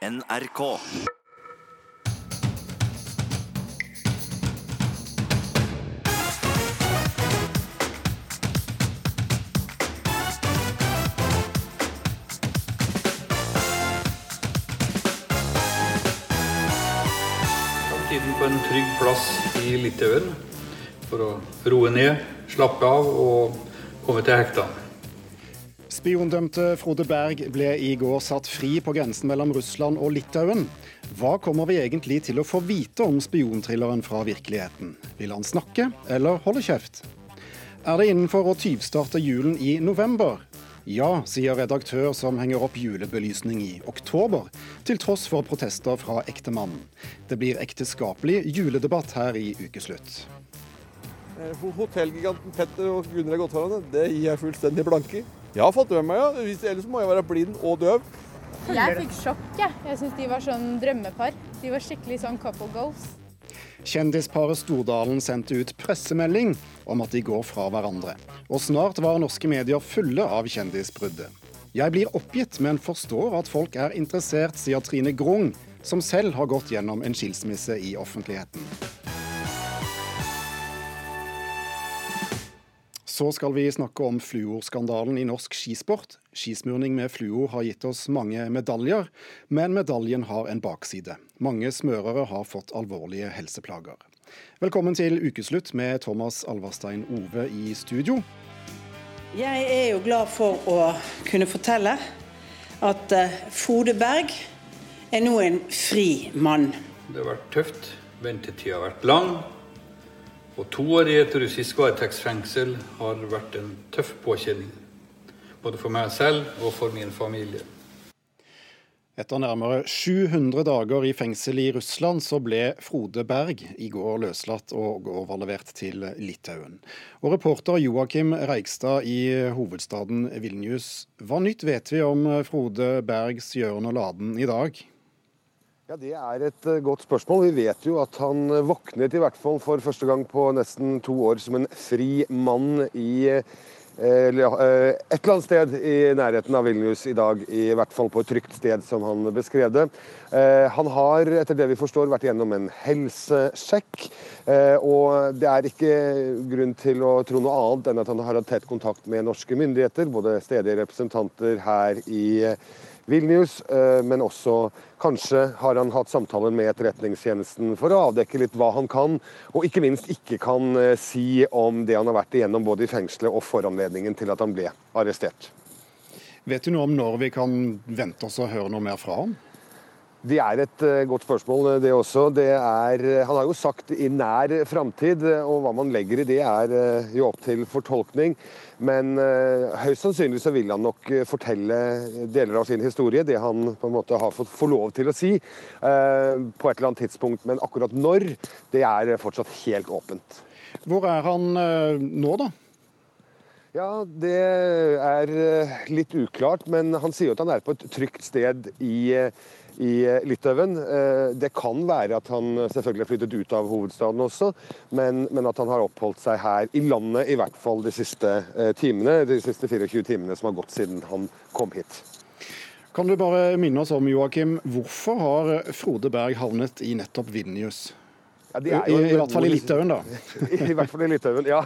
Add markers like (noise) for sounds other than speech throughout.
NRK. tiden på en trygg plass i Litauen for å roe ned, slappe av og komme til hektene. Spiondømte Frode Berg ble i går satt fri på grensen mellom Russland og Litauen. Hva kommer vi egentlig til å få vite om spionthrilleren fra virkeligheten? Vil han snakke, eller holde kjeft? Er det innenfor å tyvstarte julen i november? Ja, sier redaktør som henger opp julebelysning i oktober, til tross for protester fra ektemannen. Det blir ekteskapelig juledebatt her i ukeslutt. Eh, Hotellgiganten Petter og Gunnar er gått foran, det gir jeg fullstendig blanke i. Jeg har fått med meg, ja. Hvis Ellers må jeg være blind og døv. Jeg fikk sjokk, jeg. Jeg syns de var sånn drømmepar. De var skikkelig sånn couple goals. Kjendisparet Stordalen sendte ut pressemelding om at de går fra hverandre. Og snart var norske medier fulle av kjendisbruddet. Jeg blir oppgitt, men forstår at folk er interessert, sier Trine Grung, som selv har gått gjennom en skilsmisse i offentligheten. Så skal vi snakke om fluorskandalen i norsk skisport. Skismurning med fluor har gitt oss mange medaljer, men medaljen har en bakside. Mange smørere har fått alvorlige helseplager. Velkommen til ukeslutt med Thomas Alverstein Ove i studio. Jeg er jo glad for å kunne fortelle at eh, Frode Berg er nå en fri mann. Det har vært tøft, ventetida har vært lang. Og to år i et russisk varetektsfengsel har vært en tøff påkjenning. Både for meg selv og for min familie. Etter nærmere 700 dager i fengsel i Russland, så ble Frode Berg i går løslatt og overlevert til Litauen. Og reporter Joakim Reigstad i hovedstaden Vilnius, hva nytt vet vi om Frode Bergs gjøren og laden i dag? Ja, Det er et eh, godt spørsmål. Vi vet jo at han eh, våknet i hvert fall for første gang på nesten to år som en fri mann i eh, et eller annet sted i nærheten av Vilnius i dag, i hvert fall på et trygt sted, som han beskrev det. Han har, etter det vi forstår, vært gjennom en helsesjekk. Og det er ikke grunn til å tro noe annet enn at han har hatt tett kontakt med norske myndigheter, både stedige representanter her i Vilnius, men også Kanskje har han hatt samtaler med Etterretningstjenesten for å avdekke litt hva han kan, og ikke minst ikke kan eh, si om det han har vært igjennom både i fengselet og foranledningen til at han ble arrestert. Vet du noe om når vi kan vente oss å høre noe mer fra ham? Det er et uh, godt spørsmål, eh, det også. Det er, han har jo sagt i nær framtid, og hva man legger i det er jo opp til fortolkning. Men høyst sannsynlig så vil han nok fortelle deler av sin historie, det han på en måte har fått få lov til å si, på et eller annet tidspunkt. Men akkurat når, det er fortsatt helt åpent. Hvor er han nå, da? Ja, det er litt uklart, men han sier jo at han er på et trygt sted i i eh, Litauen. Eh, det kan være at han selvfølgelig har flyttet ut av hovedstaden også, men, men, at han har oppholdt seg her i landet i hvert fall de siste eh, timene, de siste 24 timene som har gått siden han kom hit. Kan du bare minne oss om, Joakim, hvorfor har Frode Berg havnet i nettopp Vilnius? Ja, I, I, I, hvert fall i Litauen, da. (laughs) I, hvert fall i Litauen, ja.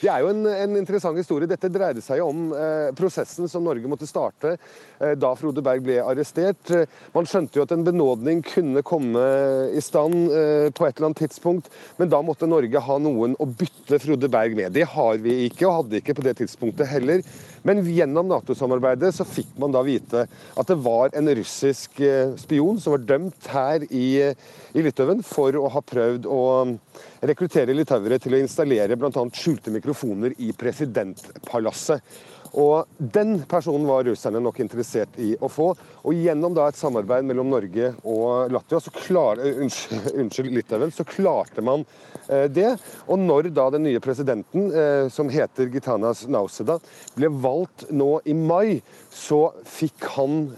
Det er jo en, en interessant historie. Dette dreide seg om eh, prosessen som Norge måtte starte eh, da Frode Berg ble arrestert. Man skjønte jo at en benådning kunne komme i stand eh, på et eller annet tidspunkt, men da måtte Norge ha noen å bytte Frode Berg med. Det har vi ikke, og hadde ikke på det tidspunktet heller. Men gjennom Nato-samarbeidet så fikk man da vite at det var en russisk eh, spion som var dømt her i, i Litauen for å ha prøvd å rekruttere litauere til å installere bl.a. skjulte mikrofoner i presidentpalasset. Og Den personen var russerne nok interessert i å få. Og Gjennom da et samarbeid mellom Norge og Latvia, så klar, uh, unnskyld, (laughs) unnskyld, Litauen, så klarte man uh, det. Og når da den nye presidenten, uh, som heter Gitanas Nauseda, ble valgt nå i mai, så fikk han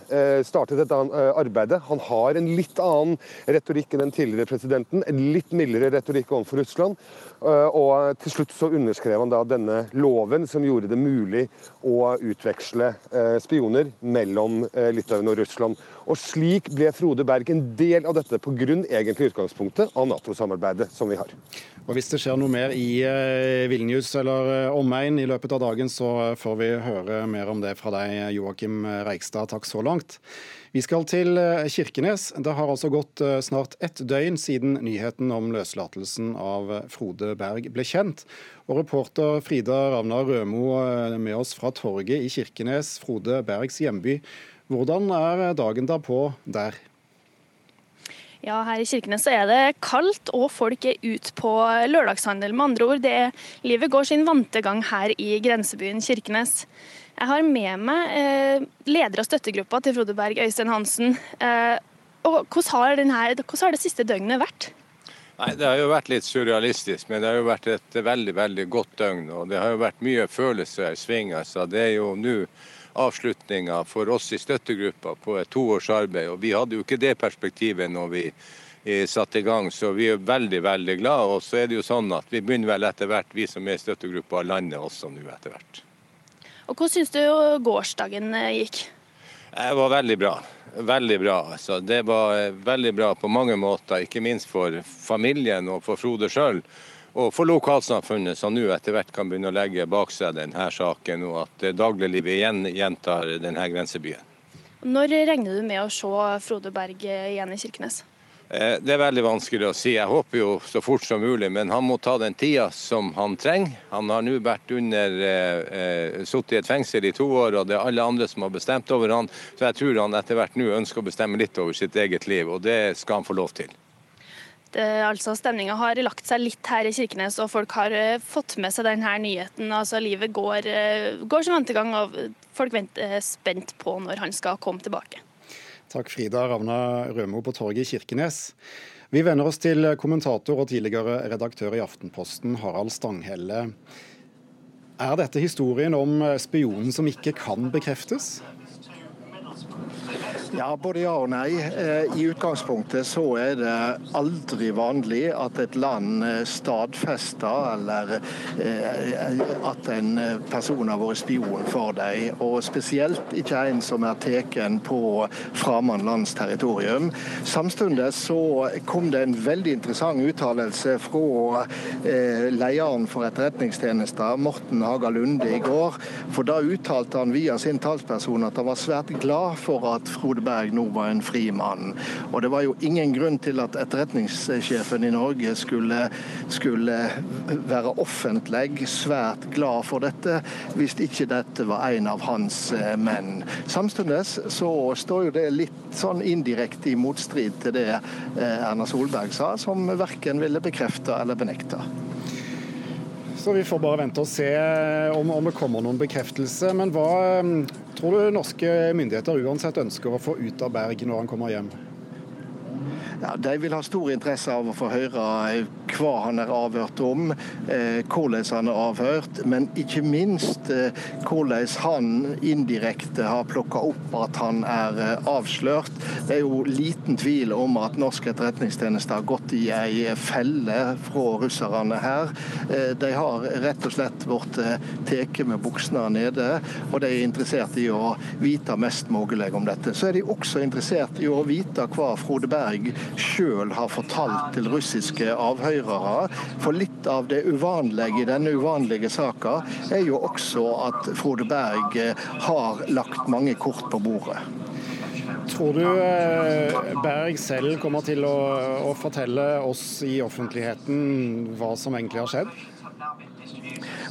startet dette arbeidet. Han har en litt annen retorikk enn den tidligere presidenten. En litt mildere retorikk overfor Russland. Og til slutt så underskrev han da denne loven som gjorde det mulig å utveksle spioner mellom Litauen og Russland. Og slik ble Frode Berg en del av dette, grunn egentlig utgangspunktet av Nato-samarbeidet som vi har. Og Hvis det skjer noe mer i eh, Vilnius eller eh, omegn i løpet av dagen, så får vi høre mer om det fra deg, Joakim Reigstad. Takk så langt. Vi skal til eh, Kirkenes. Det har altså gått snart ett døgn siden nyheten om løslatelsen av Frode Berg ble kjent. Og reporter Frida Ravna Rømo med oss fra torget i Kirkenes, Frode Bergs hjemby. Hvordan er dagen derpå der? Ja, her i Kirkenes så er det kaldt, og folk er ute på lørdagshandel. Med andre ord, er, livet går sin vante gang her i grensebyen Kirkenes. Jeg har med meg eh, leder av støttegruppa til Frode Berg, Øystein Hansen. Eh, og hvordan har, denne, hvordan har, det siste døgnet vært? Nei, Det har jo vært litt surrealistisk, men det har jo vært et veldig veldig godt døgn. Og det har jo vært mye følelser i sving. Altså. Det er jo nå avslutninga for oss i støttegruppa på et toårs arbeid. Og vi hadde jo ikke det perspektivet når vi satte i gang, så vi er veldig veldig glad. Og så er det jo sånn at vi begynner vel etter hvert, vi som er i støttegruppa, å lande også nå etter hvert. Og Hvordan syns du gårsdagen eh, gikk? Det var veldig bra. Veldig bra. Altså, det var eh, veldig bra på mange måter, ikke minst for familien og for Frode sjøl. Og for lokalsamfunnet, som nå etter hvert kan begynne å legge bak seg denne saken, og at dagliglivet igjen gjentar denne grensebyen. Når regner du med å se Frode Berg eh, igjen i Kirkenes? Eh, det er veldig vanskelig å si. Jeg håper jo så fort som mulig, men han må ta den tida som han trenger. Han har nå vært under eh, eh sittet i et fengsel i to år, og det er alle andre som har bestemt over han. Så jeg tror han etter hvert nå ønsker å bestemme litt over sitt eget liv, og det skal han få lov til. Det, altså Stemninga har lagt seg litt her i Kirkenes, og folk har uh, fått med seg denne nyheten. Altså Livet går, uh, går som ventegang, og folk venter spent på når han skal komme tilbake. Takk Frida Ravna Rømo på torget i Kirkenes. Vi vender oss til kommentator og tidligere redaktør i Aftenposten, Harald Stanghelle. Er dette historien om spionen som ikke kan bekreftes? Ja, både ja og nei. Eh, I utgangspunktet så er det aldri vanlig at et land eh, stadfester eller eh, at en person har vært spion for dem. Og spesielt ikke en som er tatt på fremmed lands territorium. Samtidig så kom det en veldig interessant uttalelse fra lederen for Etterretningstjenesten, Morten Haga Lunde, i går. For da uttalte han via sin talsperson at han var svært glad for at Frode Berg nå var en fri mann. Og det var jo ingen grunn til at etterretningssjefen i Norge skulle, skulle være offentlig svært glad for dette, hvis ikke dette var en av hans eh, menn. Samtidig så står jo det litt sånn indirekte i motstrid til det eh, Erna Solberg sa, som verken ville bekrefte eller benekte. Så vi får bare vente og se om, om det kommer noen bekreftelse. Men hva tror du norske myndigheter uansett ønsker å få ut av Berg når han kommer hjem? Ja, De vil ha stor interesse av å få høre eh, hva han er avhørt om, eh, hvordan han er avhørt, men ikke minst eh, hvordan han indirekte har plukka opp at han er eh, avslørt. Det er jo liten tvil om at norsk etterretningstjeneste har gått i ei felle fra russerne her. Eh, de har rett og slett blitt eh, tatt med buksene nede, og de er interessert i å vite mest mulig om dette. Så er de også interessert i å vite hva Frode Berg sjøl har fortalt til russiske avhørere. For litt av det uvanlige i denne uvanlige saka er jo også at Frode Berg eh, har lagt mange kort på bordet. Tror du eh, Berg selv kommer til å, å fortelle oss i offentligheten hva som egentlig har skjedd?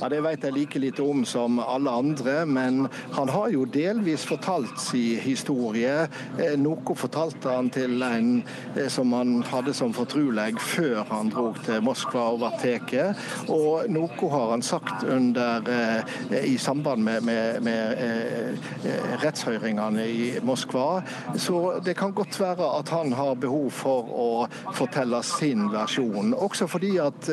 Ja, Det vet jeg like lite om som alle andre, men han har jo delvis fortalt sin historie. Eh, noe fortalte han til en eh, som han hadde som fortrolig før han dro til Moskva og ble tatt. Og noe har han sagt under, eh, i samband med, med, med rettshøringene i Moskva. Så det kan godt være at han har behov for å fortelle sin versjon. Også fordi at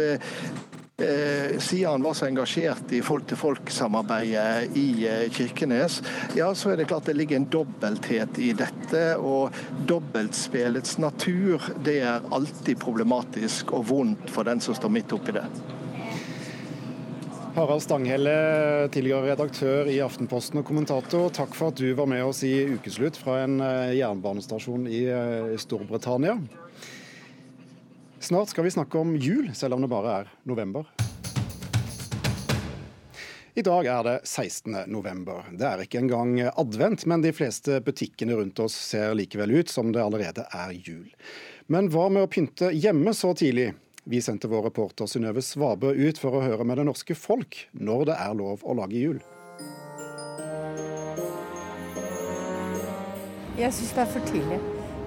Eh, siden han var så engasjert i folk-til-folk-samarbeidet i eh, Kirkenes, ja, så er det klart det ligger en dobbelthet i dette. Og dobbeltspillets natur, det er alltid problematisk og vondt for den som står midt oppi det. Harald Stanghelle, tidligere redaktør i Aftenposten og kommentator. Takk for at du var med oss i ukeslutt fra en eh, jernbanestasjon i eh, Storbritannia. Snart skal vi snakke om jul, selv om det bare er november. I dag er det 16. november. Det er ikke engang advent, men de fleste butikkene rundt oss ser likevel ut som det allerede er jul. Men hva med å pynte hjemme så tidlig? Vi sendte vår reporter Synnøve Svabø ut for å høre med det norske folk når det er lov å lage jul. Jeg syns det er for tidlig.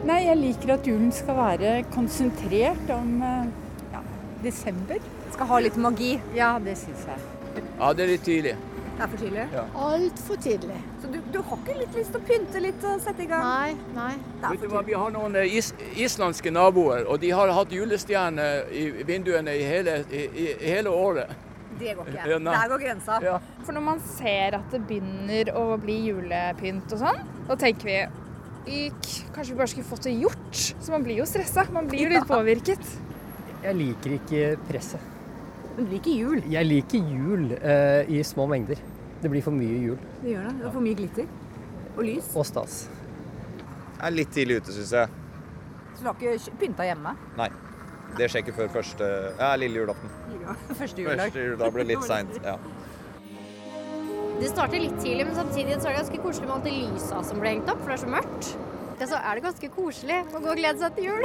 Nei, jeg liker at julen skal være konsentrert om eh, ja, desember. Skal ha litt magi? Ja, det syns jeg. Ja, det er litt tidlig. Det er for tidlig? Ja. Altfor tidlig. Så du, du, har ikke litt lyst til å pynte litt og sette i gang? Nei, nei. Vet du hva, Vi har noen eh, is islandske naboer, og de har hatt julestjerner i vinduene i hele, i, i hele året. Det går ikke. Ja, Der går grensa. Ja. For når man ser at det begynner å bli julepynt og sånn, da tenker vi kanskje vi bare skulle fått det gjort. Så man blir jo stressa. Man blir jo litt (laughs) påvirket. Jeg liker ikke presset. Men du liker jul? Jeg liker jul uh, i små mengder. Det blir for mye jul. Det gjør det. Det er for mye glitter. Og lys. Og stas. Jeg er litt tidlig ute, syns jeg. Så du har ikke pynta hjemme? Nei. Det skjer ikke før første ja, lille julaften. (laughs) Første juledag. Første juledag blir litt (laughs) seint. Ja. Det starter litt tidlig, men samtidig så er det ganske koselig med alt det lysa som ble hengt opp, for det er så mørkt. Ja, så er det ganske koselig å gå og glede seg til jul.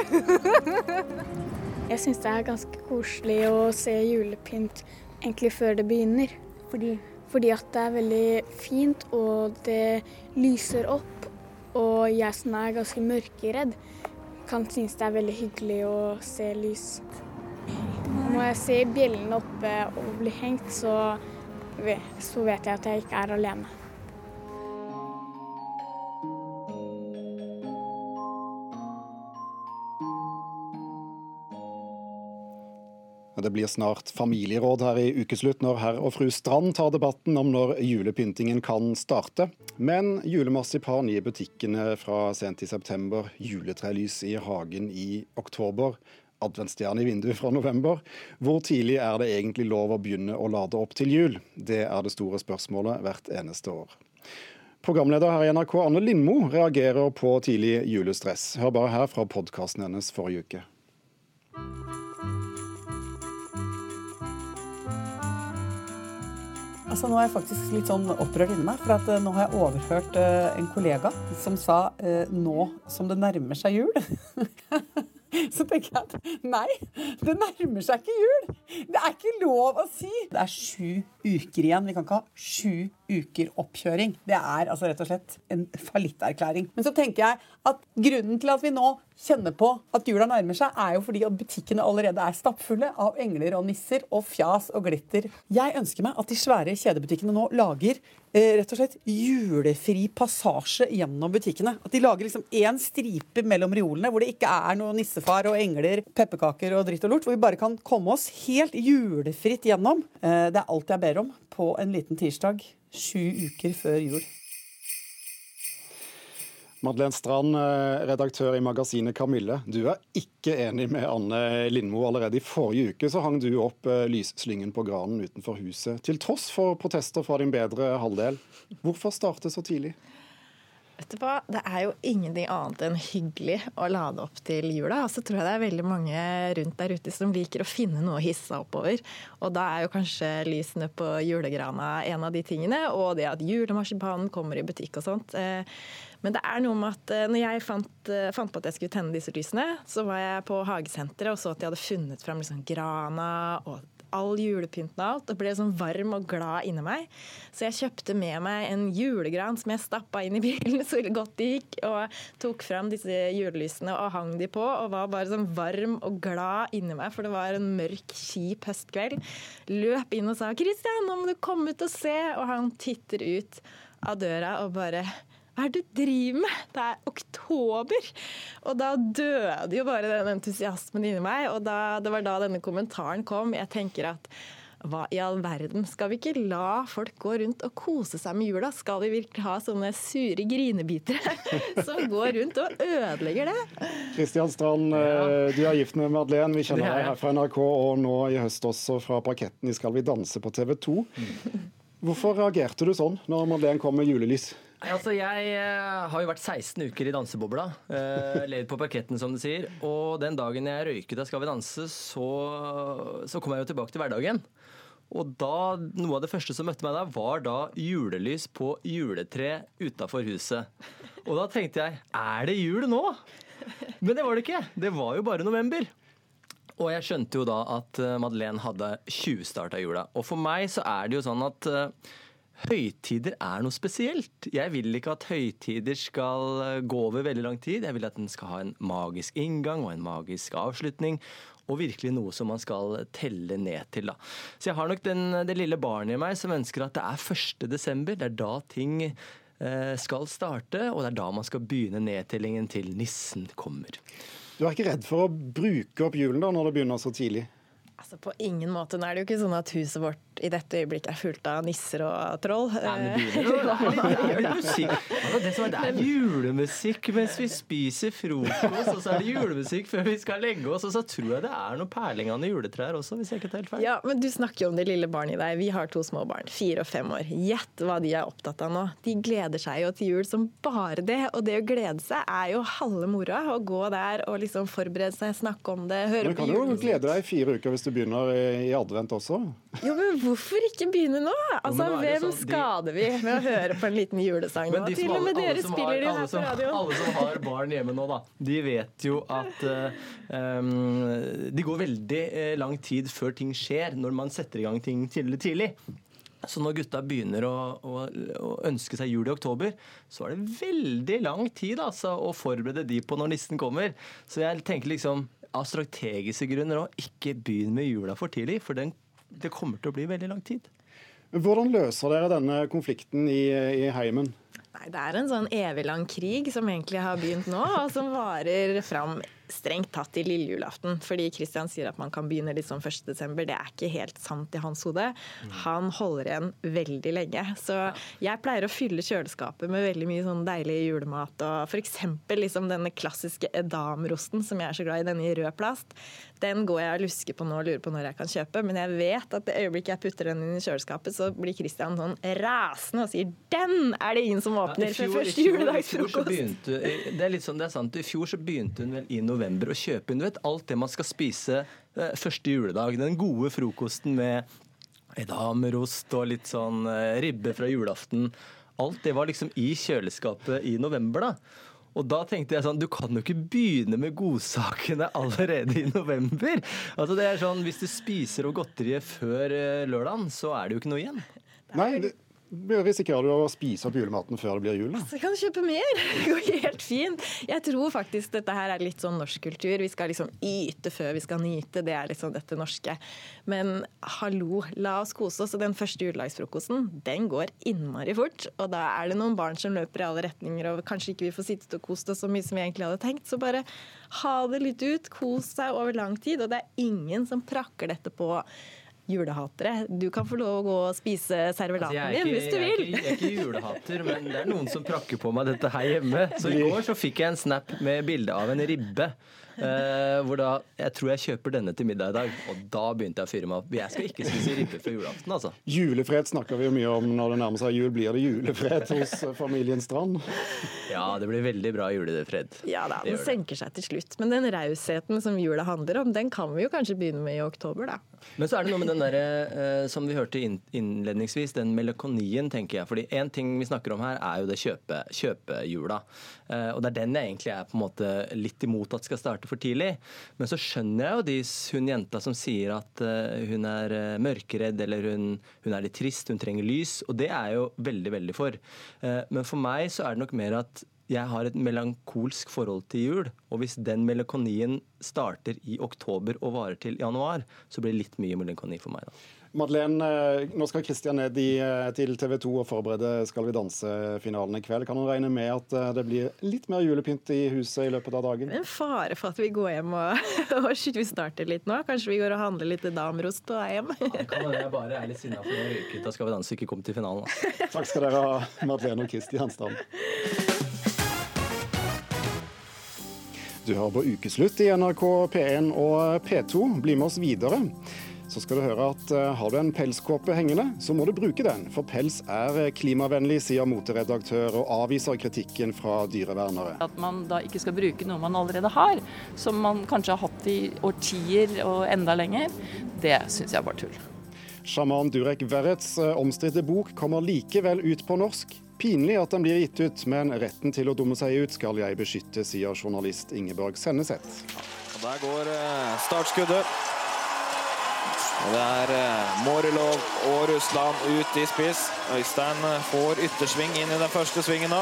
(laughs) Jeg syns det er ganske koselig å se julepynt egentlig før det begynner. Fordi? Fordi at det er veldig fint, og det lyser opp. Og jeg som er ganske mørkeredd, kan synes det er veldig hyggelig å se lys. Når jeg ser bjellene oppe og blir hengt, så så vet jeg at jeg ikke er alene. Det blir snart familieråd her i ukeslutt når herr og fru Strand tar debatten om når julepyntingen kan starte. Men julemarsipan i butikkene fra sent i september, juletrelys i hagen i oktober, adventsstjerne i vinduet fra november. Hvor tidlig er det egentlig lov å begynne å lade opp til jul? Det er det store spørsmålet hvert eneste år. Programleder her i NRK, Anne Lindmo, reagerer på tidlig julestress. Hør bare her fra podkasten hennes forrige uke. Altså, nå er jeg faktisk litt sånn opprørt inni meg, for at, uh, nå har jeg overhørt uh, en kollega som sa uh, nå som det nærmer seg jul. (laughs) (laughs) Så tenker jeg at nei, det nærmer seg ikke jul! Det er ikke lov å si! Det er sju uker igjen. Vi kan ikke ha sju uker oppkjøring. Det er altså rett og slett en fallitterklæring. Men så tenker jeg at grunnen til at vi nå kjenner på at jula nærmer seg, er jo fordi at butikkene allerede er stappfulle av engler og nisser og fjas og glitter. Jeg ønsker meg at de svære kjedebutikkene nå lager eh, rett og slett julefri passasje gjennom butikkene. At de lager liksom én stripe mellom reolene hvor det ikke er noe nissefar og engler, pepperkaker og dritt og lort. Hvor vi bare kan komme oss helt julefritt gjennom. Eh, det er alt jeg ber om på en liten tirsdag sju uker før jul. Madeleine Strand, eh, redaktør i magasinet Kamille. Du er ikke enig med Anne Lindmo. Allerede i forrige uke så hang du opp eh, lysslyngen på granen utenfor huset, til tross for protester fra din bedre halvdel. Hvorfor starte så tidlig? Vet du hva, Det er jo ingenting annet enn hyggelig å lade opp til jula. Og så tror jeg det er veldig mange rundt der ute som liker å finne noe å hisse oppover. Og da er jo kanskje lysene på julegrana en av de tingene, og det at julemarsipanen kommer i butikk og sånt. Eh, men det er noe med at eh, når jeg fant, eh, fant på at jeg skulle tenne disse lysene, så var jeg på hagesenteret og så at de hadde funnet fram liksom grana og all julepynten og alt, og ble sånn varm og glad inni meg. Så jeg kjøpte med meg en julegran som jeg stappa inn i bilen (laughs) så godt det gikk, og tok fram disse julelysene og hang de på, og var bare sånn varm og glad inni meg, for det var en mørk, kjip høstkveld. Løp inn og sa 'Christian, nå må du komme ut og se', og han titter ut av døra og bare hva er det du driver med? Det er oktober! Og da døde jo bare den entusiasmen inni meg. Og da, det var da denne kommentaren kom. Jeg tenker at hva i all verden? Skal vi ikke la folk gå rundt og kose seg med jula? Skal vi virkelig ha sånne sure grinebitere (laughs) som går rundt og ødelegger det? Kristian Strand, ja. du er gift med Madeleine. Vi kjenner er deg her fra NRK, og nå i høst også fra parketten i Skal vi danse på TV 2. Hvorfor reagerte du sånn når Madeleine kom med julelys? Altså, jeg eh, har jo vært 16 uker i dansebobla. Uh, levd på parketten, som du sier. Og den dagen jeg røyket av Skal vi danse, så, så kom jeg jo tilbake til hverdagen. Og da, noe av det første som møtte meg da, var da julelys på juletre utafor huset. Og da tenkte jeg er det jul nå? Men det var det ikke. Det var jo bare november. Og jeg skjønte jo da at eh, Madeleine hadde tjuvstarta jula. Og for meg så er det jo sånn at eh, høytider er noe spesielt. Jeg vil ikke at høytider skal eh, gå over veldig lang tid. Jeg vil at den skal ha en magisk inngang og en magisk avslutning. Og virkelig noe som man skal telle ned til. da. Så jeg har nok den, det lille barnet i meg som ønsker at det er 1. desember. Det er da ting eh, skal starte, og det er da man skal begynne nedtellingen til nissen kommer. Du er ikke redd for å bruke opp julen da, når det begynner så tidlig? Altså På ingen måte. Nå er det jo ikke sånn at huset vårt i dette øyeblikket er fullt av nisser og troll. Nei, men det (laughs) begynner å- det er det som det julemusikk mens vi spiser frokost, og så er det julemusikk før vi skal legge oss. Og så tror jeg det er noen perlingende juletrær også, hvis jeg ikke tar helt feil. Ja, men Du snakker jo om det lille barnet i deg. Vi har to små barn, fire og fem år. Gjett hva de er opptatt av nå. De gleder seg jo til jul som bare det. Og det å glede seg er jo halve moroa. Å gå der og liksom forberede seg, snakke om det, høre Du kan jo glede deg i fire uker hvis du begynner i i advent også. Jo, men hvorfor ikke begynne nå? Altså, er Hvem sånn, de- skader vi med å høre på en liten julesang nå? De Til og med alle dere spiller har- jo alle her på som- radioen. Alle som har barn hjemme nå, da, de vet jo at eh, um, det går veldig eh, lang tid før ting skjer, når man setter i gang ting tidlig. tidlig. Så når gutta begynner å, å, å ønske seg jul i oktober, så er det veldig lang tid altså, å forberede de på når nissen kommer. Så jeg tenker liksom av strategiske grunner òg, ikke begynn med jula for tidlig, for den, det kommer til å bli veldig lang tid. Hvordan løser dere denne konflikten i, i heimen? Nei, Det er en sånn evig lang krig som egentlig har begynt nå, og som varer fram strengt tatt til lille julaften. Fordi Kristian sier at man kan begynne litt sånn 1. desember. Det er ikke helt sant i hans hode. Han holder igjen veldig lenge. Så jeg pleier å fylle kjøleskapet med veldig mye sånn deilig julemat. Og f.eks. Liksom denne klassiske edamrosten som jeg er så glad i, denne i rød plast. Den går jeg og lusker på nå og lurer på når jeg kan kjøpe. Men jeg vet at det øyeblikket jeg putter den inn i kjøleskapet, så blir Kristian sånn rasende og sier 'den er det ingen som åpner ja, før i første i juledagsfrokost'. Det er litt sånn, det er sant. I fjor så begynte hun vel i november å kjøpe inn vet, alt det man skal spise eh, første juledag. Den gode frokosten med edamerost og litt sånn eh, ribbe fra julaften. Alt det var liksom i kjøleskapet i november, da. Og da tenkte jeg sånn, du kan jo ikke begynne med godsakene allerede i november. Altså det er sånn, Hvis du spiser opp godteriet før eh, lørdagen, så er det jo ikke noe igjen. Nei, det, risikerer du å spise opp julematen før det blir jul? da? Så kan du kjøpe mer. (laughs) Det går helt fint. Jeg tror faktisk dette her er litt sånn norsk kultur. Vi skal liksom yte før vi skal nyte. Det er liksom dette norske. Men hallo, la oss kose oss. Den første julelagsfrokosten, den går innmari fort. Og da er det noen barn som løper i alle retninger, og kanskje ikke vi får sittet og kost oss så mye som vi egentlig hadde tenkt. Så bare ha det litt ut. Kos deg over lang tid. Og det er ingen som prakker dette på julehatere. Du kan få lov å gå og spise servelaten Altså, din hvis du jeg, er vil. ikke, jeg er ikke julehater, men det er noen som prakker på meg dette her hjemme. Så i går så fikk jeg en snap med bilde av en ribbe. Uh, hvor da Jeg tror jeg kjøper denne til middag i dag. Og da begynte jeg å fyre meg opp. Jeg skal ikke spise ribbe før julaften, altså. Julefred snakker vi jo mye om når det nærmer seg jul. Blir det julefred hos eh, familien Strand? Ja, det blir veldig bra julefred. Ja da, den senker seg til slutt. Men den rausheten som jula handler om, den kan vi jo kanskje begynne med i oktober, da. Men så er det noe med den der, eh, som vi hørte innledningsvis, den melakonien, tenker jeg. Fordi én ting vi snakker om her, er jo det kjøpe, kjøpejula. Eh, og det er den jeg egentlig er på en måte litt imot at skal starte for tidlig. Men så skjønner jeg jo de, hun jenta som sier at eh, hun er mørkeredd, eller hun, hun er litt trist, hun trenger lys. Og det er jeg jo veldig, veldig for. Men for meg så er det nok mer at jeg har et melankolsk forhold til jul. Og hvis den melankolien starter i oktober og varer til januar, så blir det litt mye melankoli for meg. da. Madeleine, eh, nå skal Kristian ned i, eh, til TV 2 og forberede Skal vi danse-finalen i kveld. Kan hun regne med at eh, det blir litt mer julepynt i huset i løpet av dagen? En fare for at vi går hjem og, (laughs) og vi starter litt nå. Kanskje vi går og handler litt damerost og er hjem. Ja, kan hende jeg bare er litt sinna for å røyke ut av Skal vi danse ikke kom til finalen. Da. Takk skal dere ha, Madeleine og Kristian Strand. Du hører på Ukeslutt i NRK P1 og P2. Bli med oss videre så skal du høre at uh, har du en pelskåpe hengende, så må du bruke den. For pels er klimavennlig, sier moteredaktør, og avviser kritikken fra dyrevernere. At man da ikke skal bruke noe man allerede har, som man kanskje har hatt i årtier og enda lenger, det syns jeg var tull. Sjaman Durek Verrets uh, omstridte bok kommer likevel ut på norsk. Pinlig at den blir gitt ut, men retten til å dumme seg ut skal jeg beskytte, sier journalist Ingeborg Senneset. Og Der går uh, startskuddet. Og Det er Morilov og Russland ut i spiss. Øystein eh, får yttersving inn i den første svingen nå.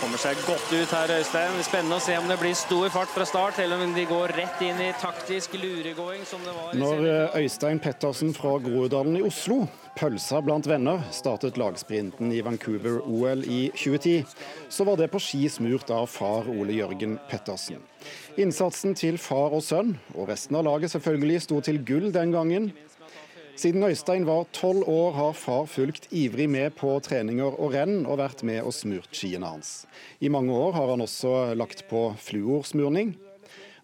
Kommer seg godt ut her, Øystein. Spennende å se om det blir stor fart fra start, eller om de går rett inn i taktisk luregåing, som det var. Når eh, Øystein Pettersen fra Groruddalen i Oslo pølsa blant venner startet lagsprinten i Vancouver-OL i 2010, så var det på ski smurt av far Ole Jørgen Pettersen. Innsatsen til far og sønn, og resten av laget selvfølgelig, sto til gull den gangen. Siden Øystein var tolv år, har far fulgt ivrig med på treninger og renn, og vært med og smurt skiene hans. I mange år har han også lagt på fluorsmurning.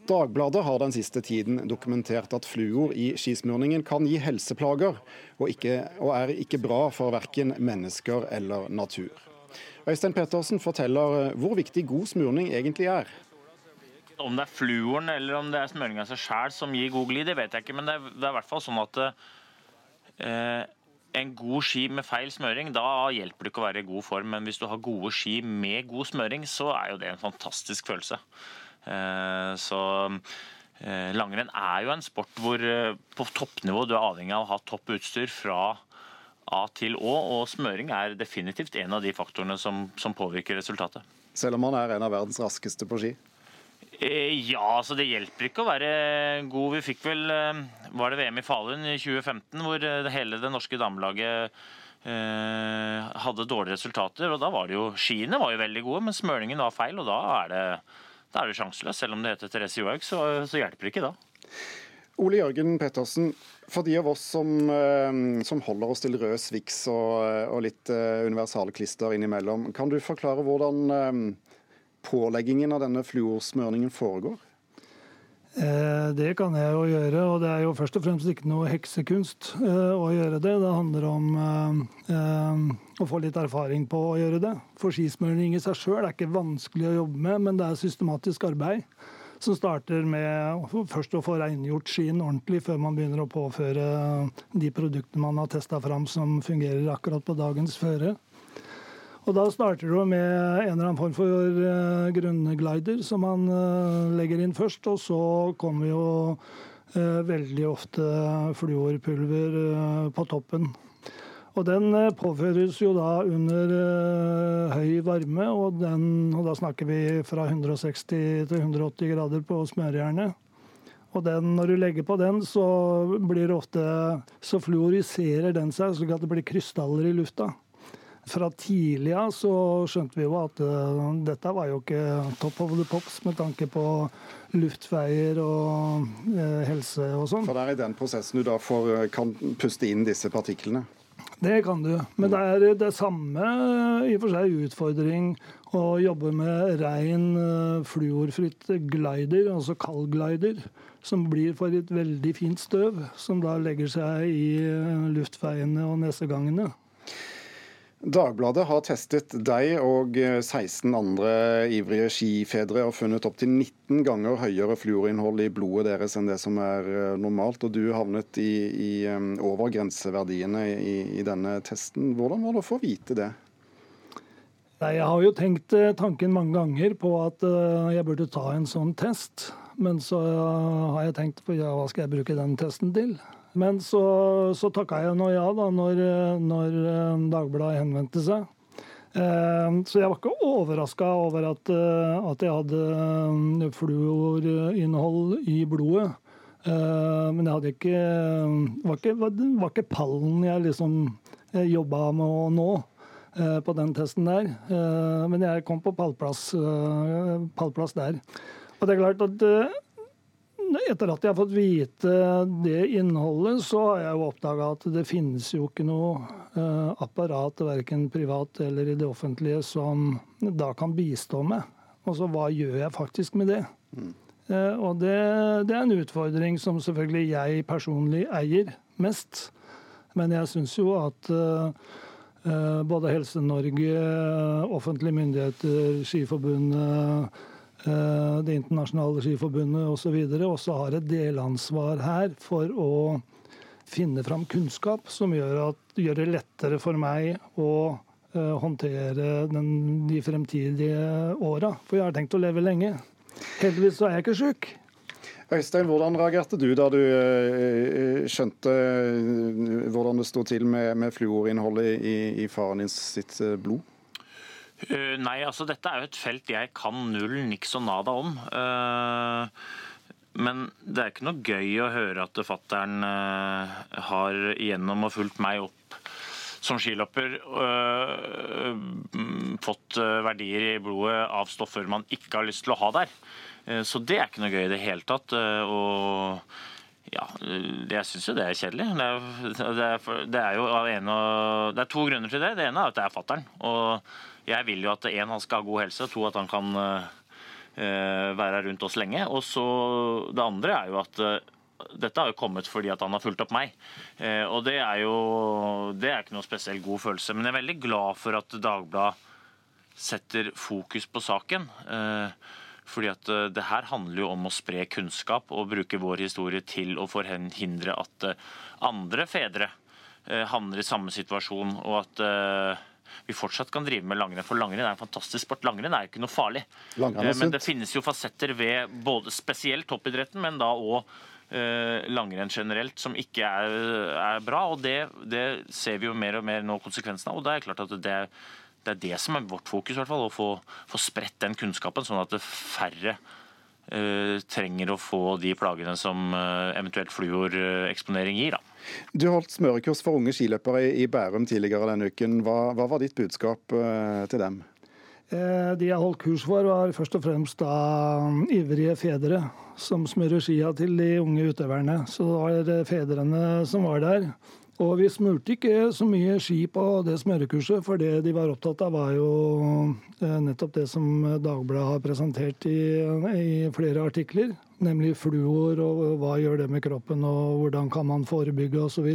Dagbladet har den siste tiden dokumentert at fluor i skismurningen kan gi helseplager, og, ikke, og er ikke bra for verken mennesker eller natur. Øystein Pettersen forteller hvor viktig god smurning egentlig er. Om det er fluoren eller om det er smøringa seg sjæl som gir god glid, det vet jeg ikke. Men det er, det er i hvert fall sånn at eh, en god ski med feil smøring, da hjelper det ikke å være i god form. Men hvis du har gode ski med god smøring, så er jo det en fantastisk følelse. Eh, så eh, langrenn er jo en sport hvor eh, på toppnivå du er avhengig av å ha topp utstyr fra A til Å, og smøring er definitivt en av de faktorene som, som påvirker resultatet. Selv om han er en av verdens raskeste på ski? Ja, altså det hjelper ikke å være god. Vi fikk vel Var det VM i Falun i 2015 hvor hele det norske damelaget hadde dårlige resultater. og Da var det jo Skiene var jo veldig gode, men smøringen var feil. og Da er det, da er det sjanseløst. Selv om det heter Therese Johaug, så, så hjelper det ikke da. Ole Jørgen Pettersen, for de av oss som, som holder oss til rød Swix og, og litt universalklister innimellom, kan du forklare hvordan påleggingen av denne fluorsmørningen foregår? Eh, det kan jeg jo gjøre, og det er jo først og fremst ikke noe heksekunst eh, å gjøre det. Det handler om eh, å få litt erfaring på å gjøre det. For skismøring i seg sjøl er ikke vanskelig å jobbe med, men det er systematisk arbeid. Som starter med først å få rengjort skien ordentlig før man begynner å påføre de produktene man har testa fram som fungerer akkurat på dagens føre. Og Da starter du med en eller annen form for uh, grunnglider som man uh, legger inn først. Og så kommer jo uh, veldig ofte fluorpulver på toppen. Og Den påføres jo da under høy varme, og, den, og, da snakker vi fra 160 til 180 grader på smørejernet. Og den, når du legger på den, så blir det ofte Så fluoriserer den seg, slik at det blir krystaller i lufta fra tidlig av så skjønte vi jo at uh, dette var jo ikke top of the pops med tanke på luftveier og uh, helse og sånn. For det er i den prosessen du da får, eh, kan puste inn disse partiklene? Det kan du. Men det er det samme i og for seg utfordring å jobbe med rein fluorfritt glider, altså kaldglider, som blir for et veldig fint støv, som da legger seg i luftveiene og nesegangene. Dagbladet har testet deg og 16 andre ivrige skifedre og funnet opptil 19 ganger høyere fluorinnhold i blodet deres enn det som er eh, normalt. Og du havnet i, i, over grenseverdiene i, i, denne testen. Hvordan var det å få vite det? Nei, jeg har jo tenkt eh, tanken mange ganger på at eh, jeg burde ta en sånn test. Men så har jeg tenkt på ja, hva skal jeg bruke den testen til? Men så, så takka jeg nå ja da, når, når eh, Dagbladet henvendte seg. Eh, Så jeg var ikke overraska over at, eh, at jeg hadde fluorinnhold i blodet. Men jeg hadde ikke var ikke, var, ikke pallen jeg liksom jobba med å nå på den testen der. Men jeg kom på pallplass, pallplass der. Og det er klart at etter at jeg har fått vite det innholdet, så har jeg jo oppdaga at det finnes jo ikke noe eh, apparat, verken privat eller i det offentlige, som da kan bistå med. Og så hva gjør jeg faktisk med det? Mm. og det, det er en utfordring som selvfølgelig jeg personlig eier mest. Men jeg syns jo at eh, eh, både Helse-Norge, offentlige myndigheter, Skiforbundet, eh, Det internasjonale skiforbundet osv. også har et delansvar her for å finne fram kunnskap som gjør, at, gjør det lettere for meg å eh, håndtere den, de fremtidige åra. For jeg har tenkt å leve lenge. Heldigvis så er jeg ikke sjuk. Øystein, hvordan reagerte du da du eh, skjønte eh, hvordan det sto til med, med fluorinnholdet i, i faren din sitt eh, blod? Eh, nei, altså dette er jo et felt jeg kan null niks og nada om. Uh, men det er ikke noe gøy å høre at fattern uh, har gjennom og fulgt meg opp som skiløper fått verdier i blodet av stoffer man ikke har lyst til å ha der. Eh, Så det er ikke noe gøy i det hele tatt. eh, Og ja, jeg syns jo det er kjedelig. Det er, det er, det er jo av en og, Det er to grunner til det. Det ene er at det er fattern. Jeg vil jo at én, han skal ha god helse, to, at han kan eh, være rundt oss lenge. Og så det andre er jo at eh, dette har jo kommet fordi at han har fulgt opp meg. Eh, og det er jo det er ikke noe spesielt god følelse. Men jeg er veldig glad for at Dagbladet setter fokus på saken. Fordi at det her handler jo om å spre kunnskap og bruke vår historie til å forhindre at andre fedre havner i samme situasjon, og at vi fortsatt kan drive med langrenn. For langrenn er en fantastisk sport. Langrenn er jo ikke noe farlig. Eh, Men det finnes jo fasetter ved både spesielt toppidretten, men da òg eh, langrenn generelt, som ikke er, er bra. og det, det ser vi jo mer og mer nå konsekvensene av. og det er klart at det, det er det som er vårt fokus, i hvert fall, å få, få spredt den kunnskapen, sånn at færre trenger å få de plagene som eh, eventuelt fluoreksponering gir. da. Du holdt smørekurs for unge skiløpere i Bærum tidligere denne uken. Hva, hva var ditt budskap eh, til dem? Eh, De jeg holdt kurs for, var først og fremst da um, ivrige fedre som smører skia til de unge utøverne. Så det var eh, fedrene som var der. Og vi smurte ikke så mye ski på det smørekurset, for det de var opptatt av, var jo eh, nettopp det som Dagbladet har presentert i, i flere artikler. Nemlig fluor, og hva gjør det med kroppen, og hvordan kan man forebygge osv.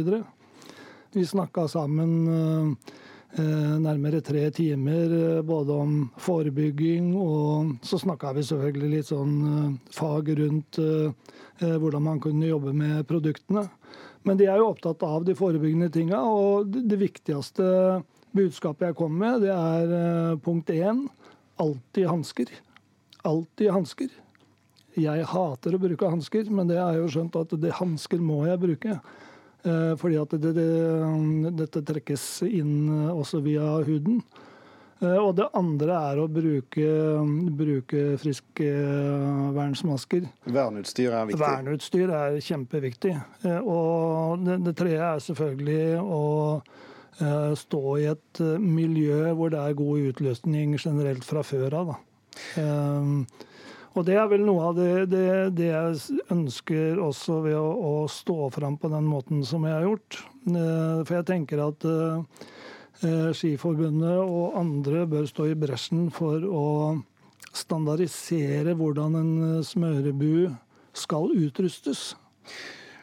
Vi snakka sammen eh, eh, nærmere tre timer eh, både om forebygging, og så snakka vi selvfølgelig litt sånn eh, fag rundt eh, eh, hvordan man kunne jobbe med produktene. Men de er jo opptatt av de forebyggende tinga, og det viktigste budskapet jeg kom med, det er eh, punkt én alltid hansker. Alltid hansker. Jeg hater å bruke hansker, men det er jo skjønt at det hansker må jeg bruke. Eh, Fordi at det, det, dette trekkes inn også via huden. Eh, Og det andre er å bruke, bruke friskvernsmasker. Verneutstyr er viktig. Verneutstyr er kjempeviktig. Eh, Og det, det tredje er selvfølgelig å eh, stå i et eh, miljø hvor det er god utløsning generelt fra før av. Eh, og det er vel noe av det, det, det jeg ønsker også ved å, å stå fram på den måten som jeg har gjort. Eh, For jeg tenker at eh, eh, Skiforbundet og andre bør stå i bresjen for å standardisere hvordan en eh, smørebu skal utrustes.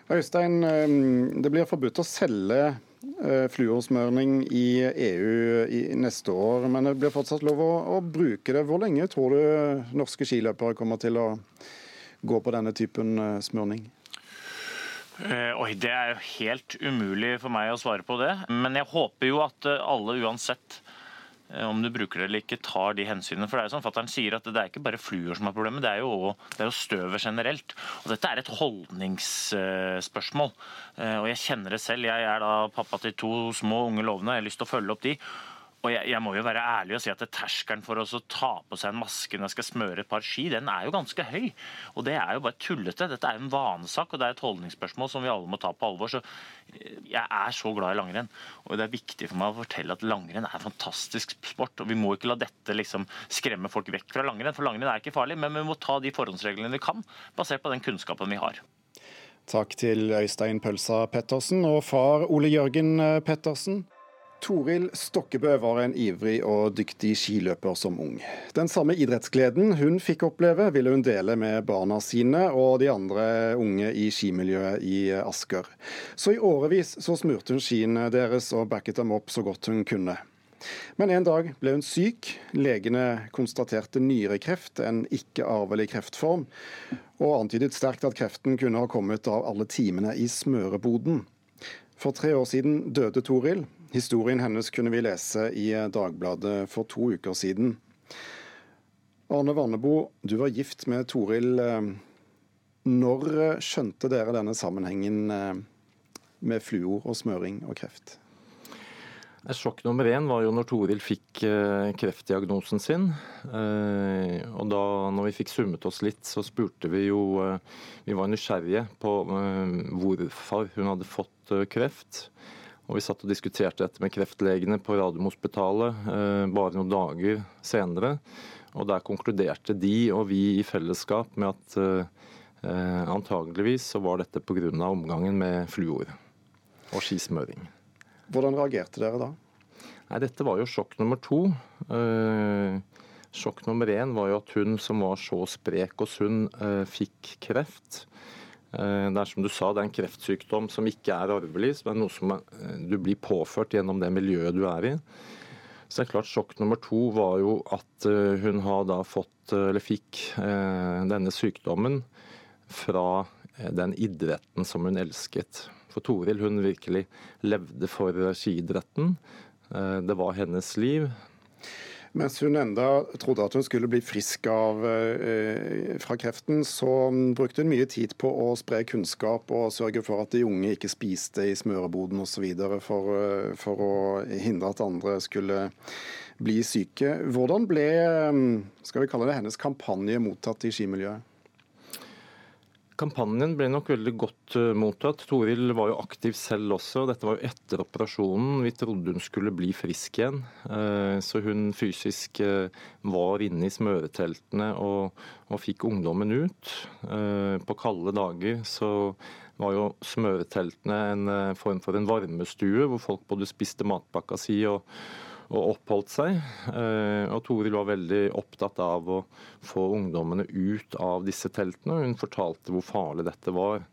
Øystein, eh, det blir forbudt å selge eh, fluorsmøring i EU i neste år, men det blir fortsatt lov å, å bruke det. Hvor lenge tror du norske skiløpere kommer til å gå på denne typen smørning? Eh, oi, Det er jo helt umulig for meg å svare på det. Men jeg håper jo at eh, alle uansett eh, om du bruker det eller ikke, tar de hensynene. For det er jo sånn Fattern sier, at det er ikke bare fluer som er problemet, det er jo, det jo støvet generelt. Og dette er et holdningsspørsmål. Eh, Og jeg kjenner det selv. Jeg er da pappa til to små unge lovende, jeg har lyst til å følge opp de. Og jeg, jeg, må jo være ærlig og si at terskelen for å ta på seg en maske når jeg skal smøre et par ski, den er jo ganske høy. Og det er jo bare tullete. Dette er jo en vanesak, og det er et holdningsspørsmål som vi alle må ta på alvor. Så jeg er så glad i langrenn. Og det er viktig for meg å fortelle at langrenn er en fantastisk sport. Og vi må ikke la dette liksom skremme folk vekk fra langrenn, for langrenn er ikke farlig. Men vi må ta de forhåndsreglene vi kan, basert på den kunnskapen vi har. Takk til Øystein Pølsa Pettersen og far Ole Jørgen Pettersen. Toril Stokkebø var en ivrig og dyktig skiløper som ung. Den samme idrettsgleden hun fikk oppleve, ville hun dele med barna sine og de andre unge i skimiljøet i Asker. Så i årevis så smurte hun skiene deres og backet dem opp så godt hun kunne. Men en dag ble hun syk. Legene konstaterte nyrekreft, en ikke-arvelig kreftform, og antydet sterkt at kreften kunne ha kommet av alle timene i smøreboden. For tre år siden døde Toril. Historien hennes kunne vi lese i Dagbladet for to uker siden. Arne Vannebo, du var gift med Toril. Når skjønte dere denne sammenhengen med fluor og smøring og kreft? Sjokk nummer én var jo når Toril fikk kreftdiagnosen sin. Og da når vi fikk summet oss litt, så spurte vi jo Vi var nysgjerrige på hvorfor hun hadde fått kreft. Og Vi satt og diskuterte dette med kreftlegene på Radiumhospitalet eh, bare noen dager senere. Og Der konkluderte de og vi i fellesskap med at eh, antageligvis så var dette pga. omgangen med fluor og skismøring. Hvordan reagerte dere da? Nei, Dette var jo sjokk nummer to. Eh, sjokk nummer én var jo at hun som var så sprek og sunn, eh, fikk kreft. Eh, det er som du sa, det er en kreftsykdom som ikke er arvelig, er noe som du blir påført gjennom det miljøet du er i. Så det er klart Sjokk nummer to var jo at eh, hun har da fått, eller fikk denne sykdommen fra den idretten som hun elsket. For Toril hun virkelig levde for skiidretten. Det var hennes liv. Mens hun enda trodde at hun skulle bli frisk av, eh, fra kreften, så brukte hun mye tid på å spre kunnskap og sørge for at de unge ikke spiste i smøreboden osv. For, eh, for å hindre at andre skulle bli syke. Hvordan ble skal vi kalle det, hennes kampanje mottatt i skimiljøet? Kampanjen ble nok veldig godt uh, mottatt. Toril var jo aktiv selv også. Dette var jo etter operasjonen. Vi trodde hun skulle bli frisk igjen. Uh, så hun fysisk uh, var inne i smøreteltene og, og fikk ungdommen ut. På kalde dager så var jo smøreteltene en form for en varmestue, hvor folk både spiste matpakka si og og oppholdt seg. Eh, og Toril var veldig opptatt av å få ungdommene ut av disse teltene. Hun fortalte hvor farlig dette var.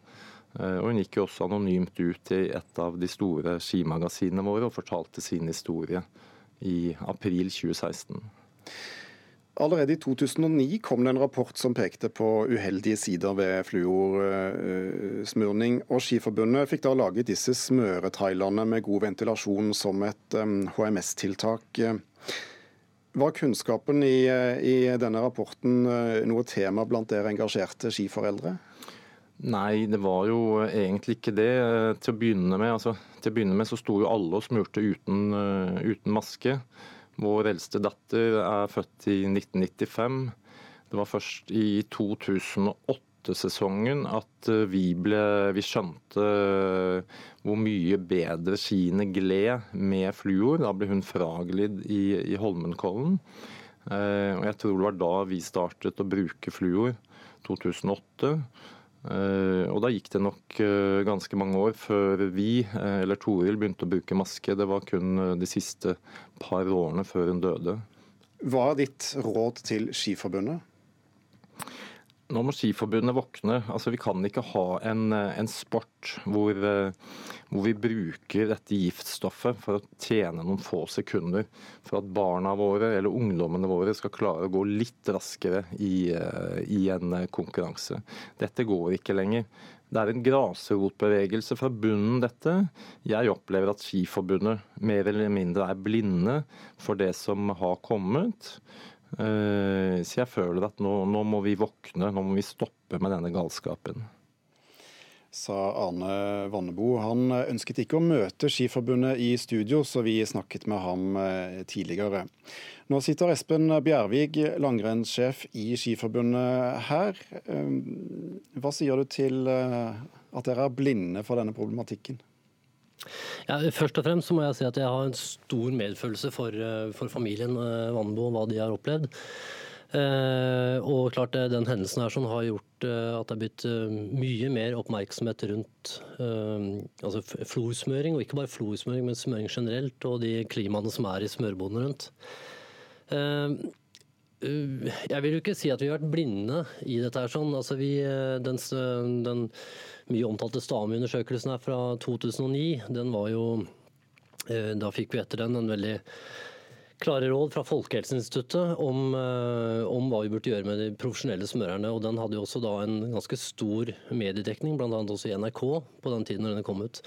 Eh, og Hun gikk jo også anonymt ut i et av de store skimagasinene våre og fortalte sin historie i april 2016. Allerede i 2009 kom det en rapport som pekte på uheldige sider ved fluorsmurning. og Skiforbundet fikk da laget disse smøretrailerne med god ventilasjon som et HMS-tiltak. Var kunnskapen i, i, denne rapporten eh, noe tema blant dere engasjerte skiforeldre? Nei, det var jo egentlig ikke det. Til å begynne med, altså, å begynne med så sto jo alle og smurte uten, uh, uten maske. Vår eldste datter er født i 1995. Det var først i 2008-sesongen at eh, vi, ble, vi skjønte eh, hvor mye bedre skiene gled med fluor. Da ble hun fraglidd i, i Holmenkollen. Eh, jeg tror det var da vi startet å bruke fluor. 2008. Eh, og da gikk det nok eh, ganske mange år før vi, eh, eller Toril, begynte å bruke maske. Det var kun de siste par årene før hun døde. Hva er ditt råd til Skiforbundet? Nå må Skiforbundet våkne. Altså, vi kan ikke ha en, en sport hvor, hvor, vi bruker dette giftstoffet for å tjene noen få sekunder. For at barna våre eller ungdommene våre skal klare å gå litt raskere i, i en konkurranse. Dette går ikke lenger. Det er en grasrotbevegelse fra bunnen, dette. Jeg opplever at Skiforbundet mer eller mindre er blinde for det som har kommet. Eh, så jeg føler at nå, nå, må vi våkne, nå må vi stoppe med denne galskapen. sa Arne Vannebo. Han ønsket ikke å møte Skiforbundet i studio, så vi snakket med ham eh, tidligere. Nå sitter Espen Bjervig, langrennssjef i Skiforbundet her. Eh, hva sier du til at dere er blinde for denne problematikken? Ja, først og fremst så må jeg si at jeg har en stor medfølelse for, for familien Vannbo og hva de har opplevd. Eh, og klart Den hendelsen her som har gjort eh, at det er blitt eh, mye mer oppmerksomhet rundt altså florsmøring, og ikke bare florsmøring, men smøring generelt, og de klimaene som er i smørbodene rundt. Jeg vil jo ikke si at vi har vært blinde i dette. her sånn. Altså vi, den, den mye omtalte STAMI-undersøkelsen her fra 2009, den var jo Da fikk vi etter den en veldig klare råd fra Folkehelseinstituttet om, eh, om, hva vi burde gjøre med de profesjonelle smørerne. og Den hadde jo også da en ganske stor mediedekning, bl.a. også i NRK på den tiden når den kom ut.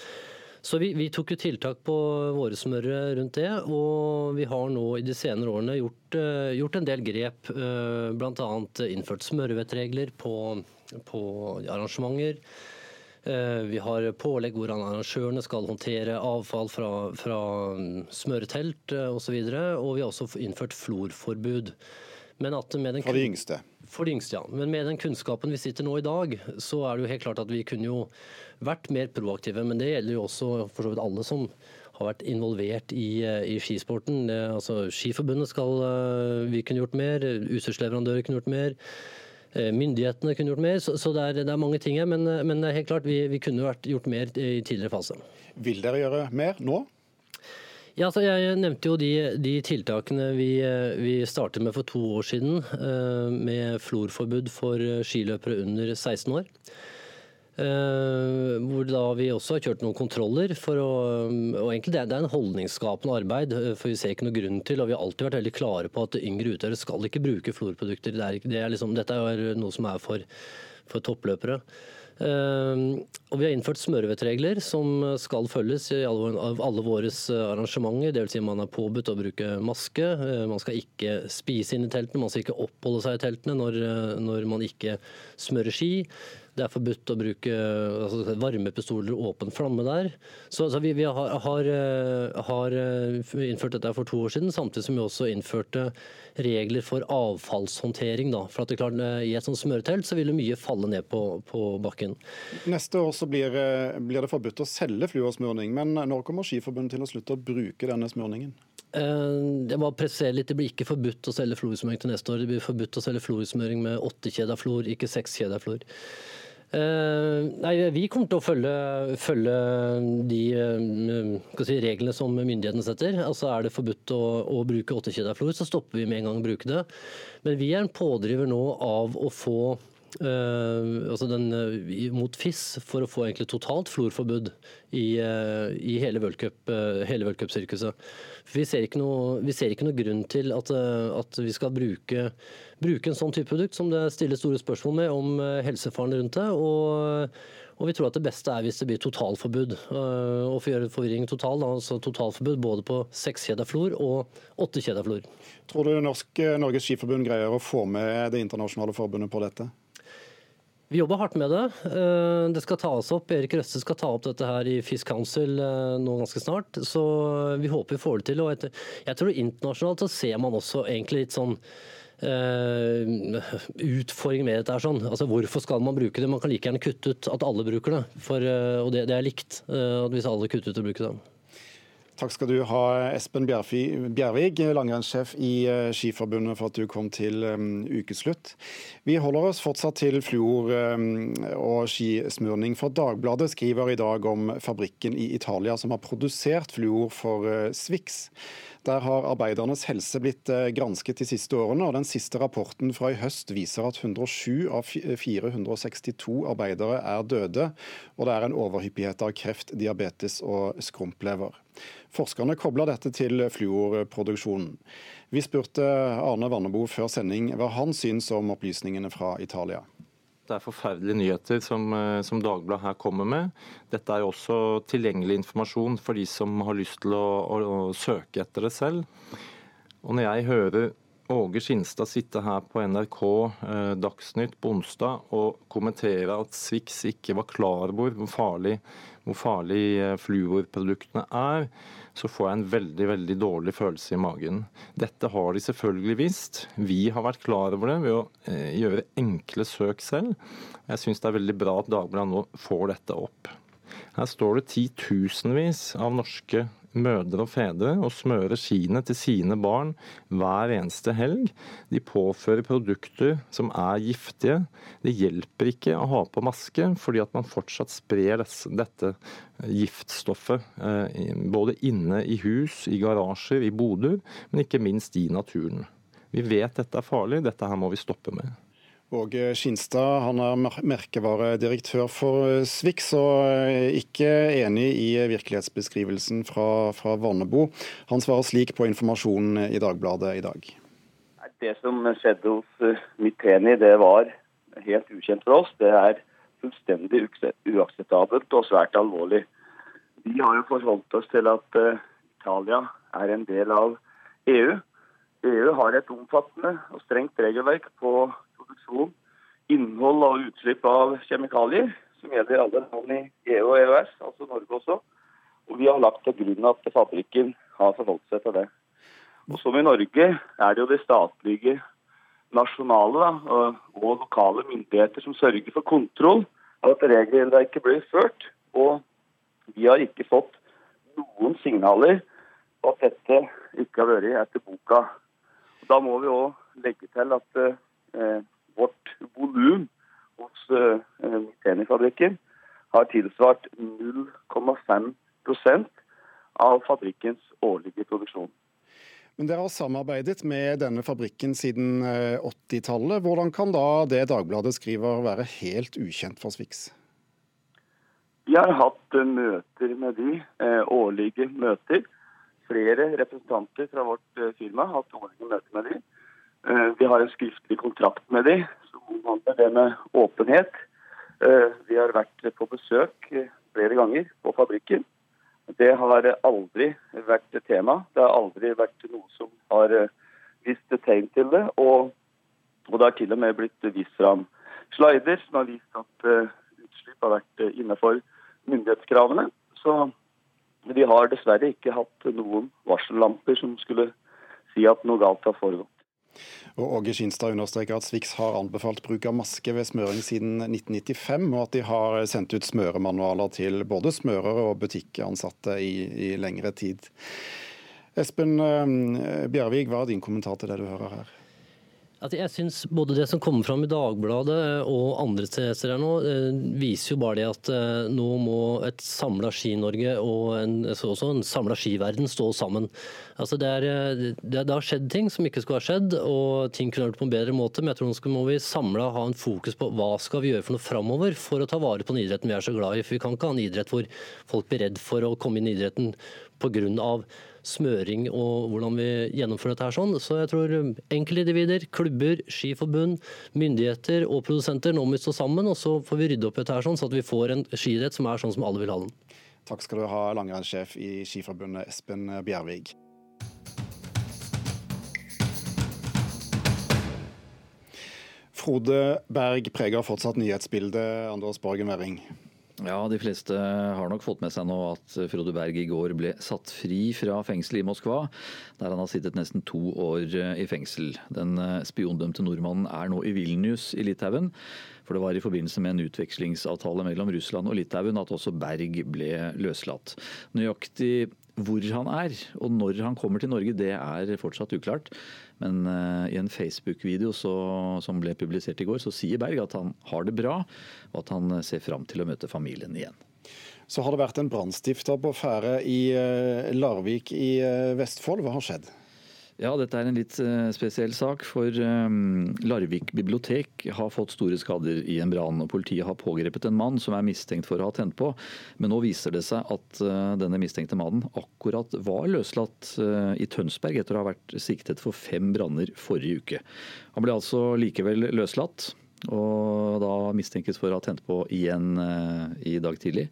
Så vi, vi, tok jo tiltak på våre smørere rundt det, og vi har nå i de senere årene gjort, uh, gjort en del grep. Uh, Bl.a. innført smørevettregler på, på arrangementer. Eh, vi har pålegg hvordan arrangørene skal håndtere avfall fra, fra mm, smøretelt osv. Og, så og vi har også innført florforbud. for de yngste? For de yngste, ja. Men med den kunnskapen vi sitter nå i dag, så er det jo helt klart at vi kunne jo vært mer proaktive. Men det gjelder jo også for så vidt alle som har vært involvert i, eh, i skisporten. Det, altså, Skiforbundet skal eh, vi kunne gjort mer, utstyrsleverandører kunne gjort mer. Eh, myndighetene kunne gjort mer. Så, så det, er, det, er, mange ting her. Men, det men helt klart, vi, vi kunne vært gjort mer i tidligere fase. Vil dere gjøre mer nå? Ja, altså jeg nevnte jo de, de tiltakene vi, vi, startet med for to år siden, med florforbud for skiløpere under 16 år. Eh, hvor da vi også har kjørt noen kontroller. for å, og egentlig Det er en holdningsskapende arbeid, eh, for vi ser ikke noe grunn til, og vi har alltid vært veldig klare på at yngre utøvere skal ikke bruke florprodukter. Det er, det er liksom, dette er noe som er for, for toppløpere. Uh, og Vi har innført smørevettregler som skal følges i alle, av alle våre arrangementer. Dvs. Si man er påbudt å bruke maske, uh, man skal ikke spise inn i teltene, man skal ikke oppholde seg i teltene når, når man ikke smører ski. Det er forbudt å bruke altså, varmepistoler og åpen flamme der. Så så vi, vi har, har, eh, har, eh, innført dette for to år siden, samtidig som vi også innførte regler for avfallshåndtering. Da. For at det klart, eh, I et sånt smøretelt så vil mye falle ned på, på bakken. Neste år så blir, blir det forbudt å selge fluorsmurning, men når kommer Skiforbundet til å slutte å bruke denne smurningen? Det må presisere litt, det blir ikke forbudt å selge fluorsmøring til neste år. Det blir forbudt å selge fluorsmøring med åttekjeda fluor, ikke sekskjeda flor. Eh, nei, Vi kommer til å følge, følge de eh, si, reglene som myndighetene setter. Altså Er det forbudt å, å bruke åttekjedaflor, så stopper vi med en gang å bruke det. Men vi er en pådriver nå av å få altså den, uh, mot FIS for å få egentlig totalt florforbud i, uh, i hele v-cupsirkuset. Vi, ser ikke noe, vi ser ikke noe grunn til at, at vi skal bruke, bruke, en sånn type produkt som det stilles store spørsmål med om helsefaren rundt det. Og, og, vi tror at det beste er hvis det blir totalforbud. og for å gjøre forvirring total, altså totalforbud både på sekskjeda flor og åttekjeda flor. Tror du Norsk, Norges Skiforbund greier å få med det internasjonale forbundet på dette? Vi jobber hardt med det. Eh, det skal tas opp. Erik Røste skal ta opp dette her i Fisk Council eh, nå ganske snart. Så vi håper vi får det til. Og jeg tror internasjonalt så ser man også egentlig litt sånn Uh, utfordring med dette. er sånn. Altså, hvorfor skal man bruke det? Man kan like gjerne kutte ut at alle bruker det. For, uh, og det, det, er likt uh, hvis alle kutter ut å bruke det. Takk skal du ha, Espen Bjervig, langrennssjef i eh, Skiforbundet, for at du kom til um, ukeslutt. Vi holder oss fortsatt til fluor um, og skismurning, for Dagbladet skriver i dag om fabrikken i Italia som har produsert fluor for Swix. Der har arbeidernes helse blitt gransket de siste årene, og den siste rapporten fra i høst viser at 107 av 462 arbeidere er døde, og det er en overhyppighet av kreft, diabetes og skrumplever. Forskerne kobler dette til fluorproduksjonen. Vi spurte Arne Vannebo før sending hva han syns om opplysningene fra Italia. Det er forferdelige nyheter som, eh, som Dagbladet her kommer med. Dette er jo også tilgjengelig informasjon for de som har lyst til å, å, å søke etter det selv. Og når jeg hører Åge Skinstad sitte her på NRK eh, Dagsnytt på onsdag og kommentere at Swix ikke var klar over hvor farlig, hvor farlig eh, fluorproduktene er, så får jeg en veldig veldig dårlig følelse i magen. Dette har de selvfølgelig visst. Vi har vært klar over det ved å eh, gjøre enkle søk selv. Jeg syns det er veldig bra at Dagbladet nå får dette opp. Her står det titusenvis av norske mødre og fedre og smøre skiene til sine barn hver eneste helg. De påfører produkter som er giftige. Det hjelper ikke å ha på maske, fordi at man fortsatt sprer dette giftstoffet eh, både inne i hus, i garasjer, i boder, men ikke minst i naturen. Vi vet dette er farlig, dette her må vi stoppe med. Åge Skinstad han er merkevaredirektør for eh, Swix, og eh, ikke enig i virkelighetsbeskrivelsen fra, fra Vannebo. Han svarer slik på informasjonen i Dagbladet i dag. Det som skjedde hos eh, Miteni, det var helt ukjent for oss. Det er fullstendig uakseptabelt og svært alvorlig. Vi har jo forholdt oss til at Italia er en del av EU. EU har et omfattende og strengt regelverk på produksjon, innhold og utslipp av kjemikalier, som gjelder alle land i EU og EØS, altså Norge også. Og Vi har lagt til grunn at fabrikken har forholdt seg til det. Og Som i Norge er det jo de statlige, nasjonale da, og lokale myndigheter som sørger for kontroll av at regelverket blir ført. Og vi har ikke fått noen signaler på at dette ikke har vært etter boka. Da må vi òg legge til at eh, vårt volum hos Miteni-fabrikken eh, har tilsvart 0,5% av fabrikkens årlige produksjon. Men Dere har samarbeidet med denne fabrikken siden 80-tallet. Eh, Hvordan kan da det Dagbladet skriver være helt ukjent for Swix? Vi har hatt eh, møter med de, årlige møter. Flere representanter fra vårt firma har hatt årlige møter med de. Eh, vi har en skriftlig kontrakt med dem som omhandler det med åpenhet. Eh, vi har vært på besøk eh, flere ganger på fabrikken. Det har aldri vært tema. Det har aldri vært noe som har vist tegn til det. Og, og det har til og med blitt vist fram slider som har vist at utslipp har vært innenfor myndighetskravene. Så vi har dessverre ikke hatt noen varsellamper som skulle si at noe galt har foregått. Og Åge Skinstad understreker at Swix har anbefalt bruk av maske ved smøring siden 1995, og at de har sendt ut smøremanualer til både smørere og butikkansatte i, i lengre tid. Espen eh, Bjervig, hva er din kommentar til det du hører her? Altså jeg synes Både det som kommer fram i Dagbladet og andre steder nå, eh, viser jo bare det at eh, nå må et samla Ski-Norge og en, også en samla skiverden stå sammen. Altså det, er, eh, det, det, har skjedd ting som ikke skulle ha skjedd, og ting kunne vært på en bedre måte. Men jeg tror nå må vi samla ha en fokus på hva skal vi gjøre for noe framover for å ta vare på den idretten vi er så glad i. For vi kan ikke ha en idrett hvor folk blir redd for å komme inn i idretten pga smøring og hvordan vi gjennomfører dette her sånn. Så jeg tror enkeltindivider, klubber, skiforbund, myndigheter og produsenter nå må vi stå sammen, og så får vi rydde opp i dette her sånn, så at vi får en skiidrett som er sånn som alle vil ha den. Takk skal du ha, langrennssjef i Skiforbundet Espen Bjervig. Frode Berg preger fortsatt nyhetsbildet, Anders Borgen Werring. Ja, de fleste har nok fått med seg nå at Frode Berg i går ble satt fri fra fengselet i Moskva, der han har sittet nesten to år i fengsel. Den spiondømte nordmannen er nå i Vilnius i Litauen. For det var i forbindelse med en utvekslingsavtale mellom Russland og Litauen at også Berg ble løslatt. Nøyaktig hvor han er og når han kommer til Norge, det er fortsatt uklart. Men uh, i en Facebook-video som ble publisert i går, så sier Berg at han har det bra, og at han ser fram til å møte familien igjen. Så har det vært en brannstifter på ferde i uh, Larvik i Vestfold. Hva har skjedd? Ja, dette er en litt eh, spesiell sak. For um, Larvik bibliotek har fått store skader i en brann. og Politiet har pågrepet en mann som er mistenkt for å ha tent på. Men nå viser det seg at uh, denne mistenkte mannen akkurat var løslatt i Tønsberg etter å ha vært siktet for fem branner forrige uke. Han ble altså likevel løslatt, og da mistenkes for å ha tent på igjen i dag tidlig.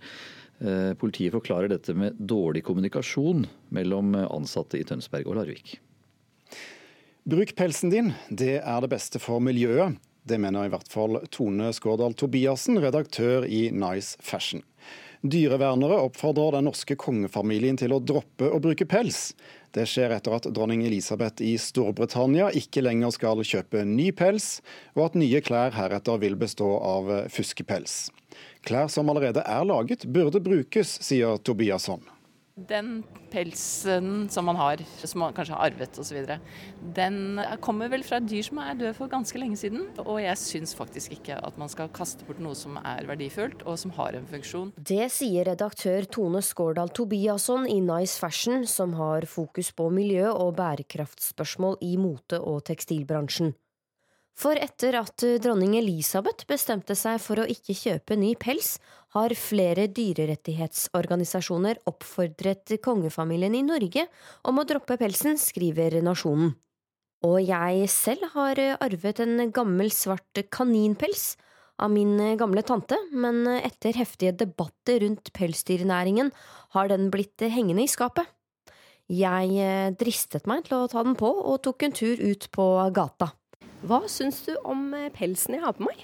Politiet forklarer dette med dårlig kommunikasjon mellom ansatte i Tønsberg og Larvik. Bruk pelsen din, det er det beste for miljøet. Det mener i hvert fall Tone Skårdal Tobiassen, redaktør i Nice Fashion. Dyrevernere oppfordrer den norske kongefamilien til å droppe å bruke pels. Det skjer etter at dronning Elisabeth i Storbritannia ikke lenger skal kjøpe ny pels, og at nye klær heretter vil bestå av fuskepels. Klær som allerede er laget, burde brukes, sier Tobiasson. Den pelsen som man har, som man kanskje har arvet osv., den kommer vel fra et dyr som er død for ganske lenge siden. Og jeg syns faktisk ikke at man skal kaste bort noe som er verdifullt og som har en funksjon. Det sier redaktør Tone Skårdal Tobiasson i Nice Fashion, som har fokus på miljø- og bærekraftsspørsmål i mote- og tekstilbransjen. For etter at dronning Elisabeth bestemte seg for å ikke kjøpe ny pels, har flere dyrerettighetsorganisasjoner oppfordret kongefamilien i Norge om å droppe pelsen, skriver Nasjonen. Og jeg selv har arvet en gammel, svart kaninpels av min gamle tante, men etter heftige debatter rundt pelsdyrnæringen har den blitt hengende i skapet. Jeg dristet meg til å ta den på og tok en tur ut på gata. Hva syns du om eh, pelsen jeg har på meg?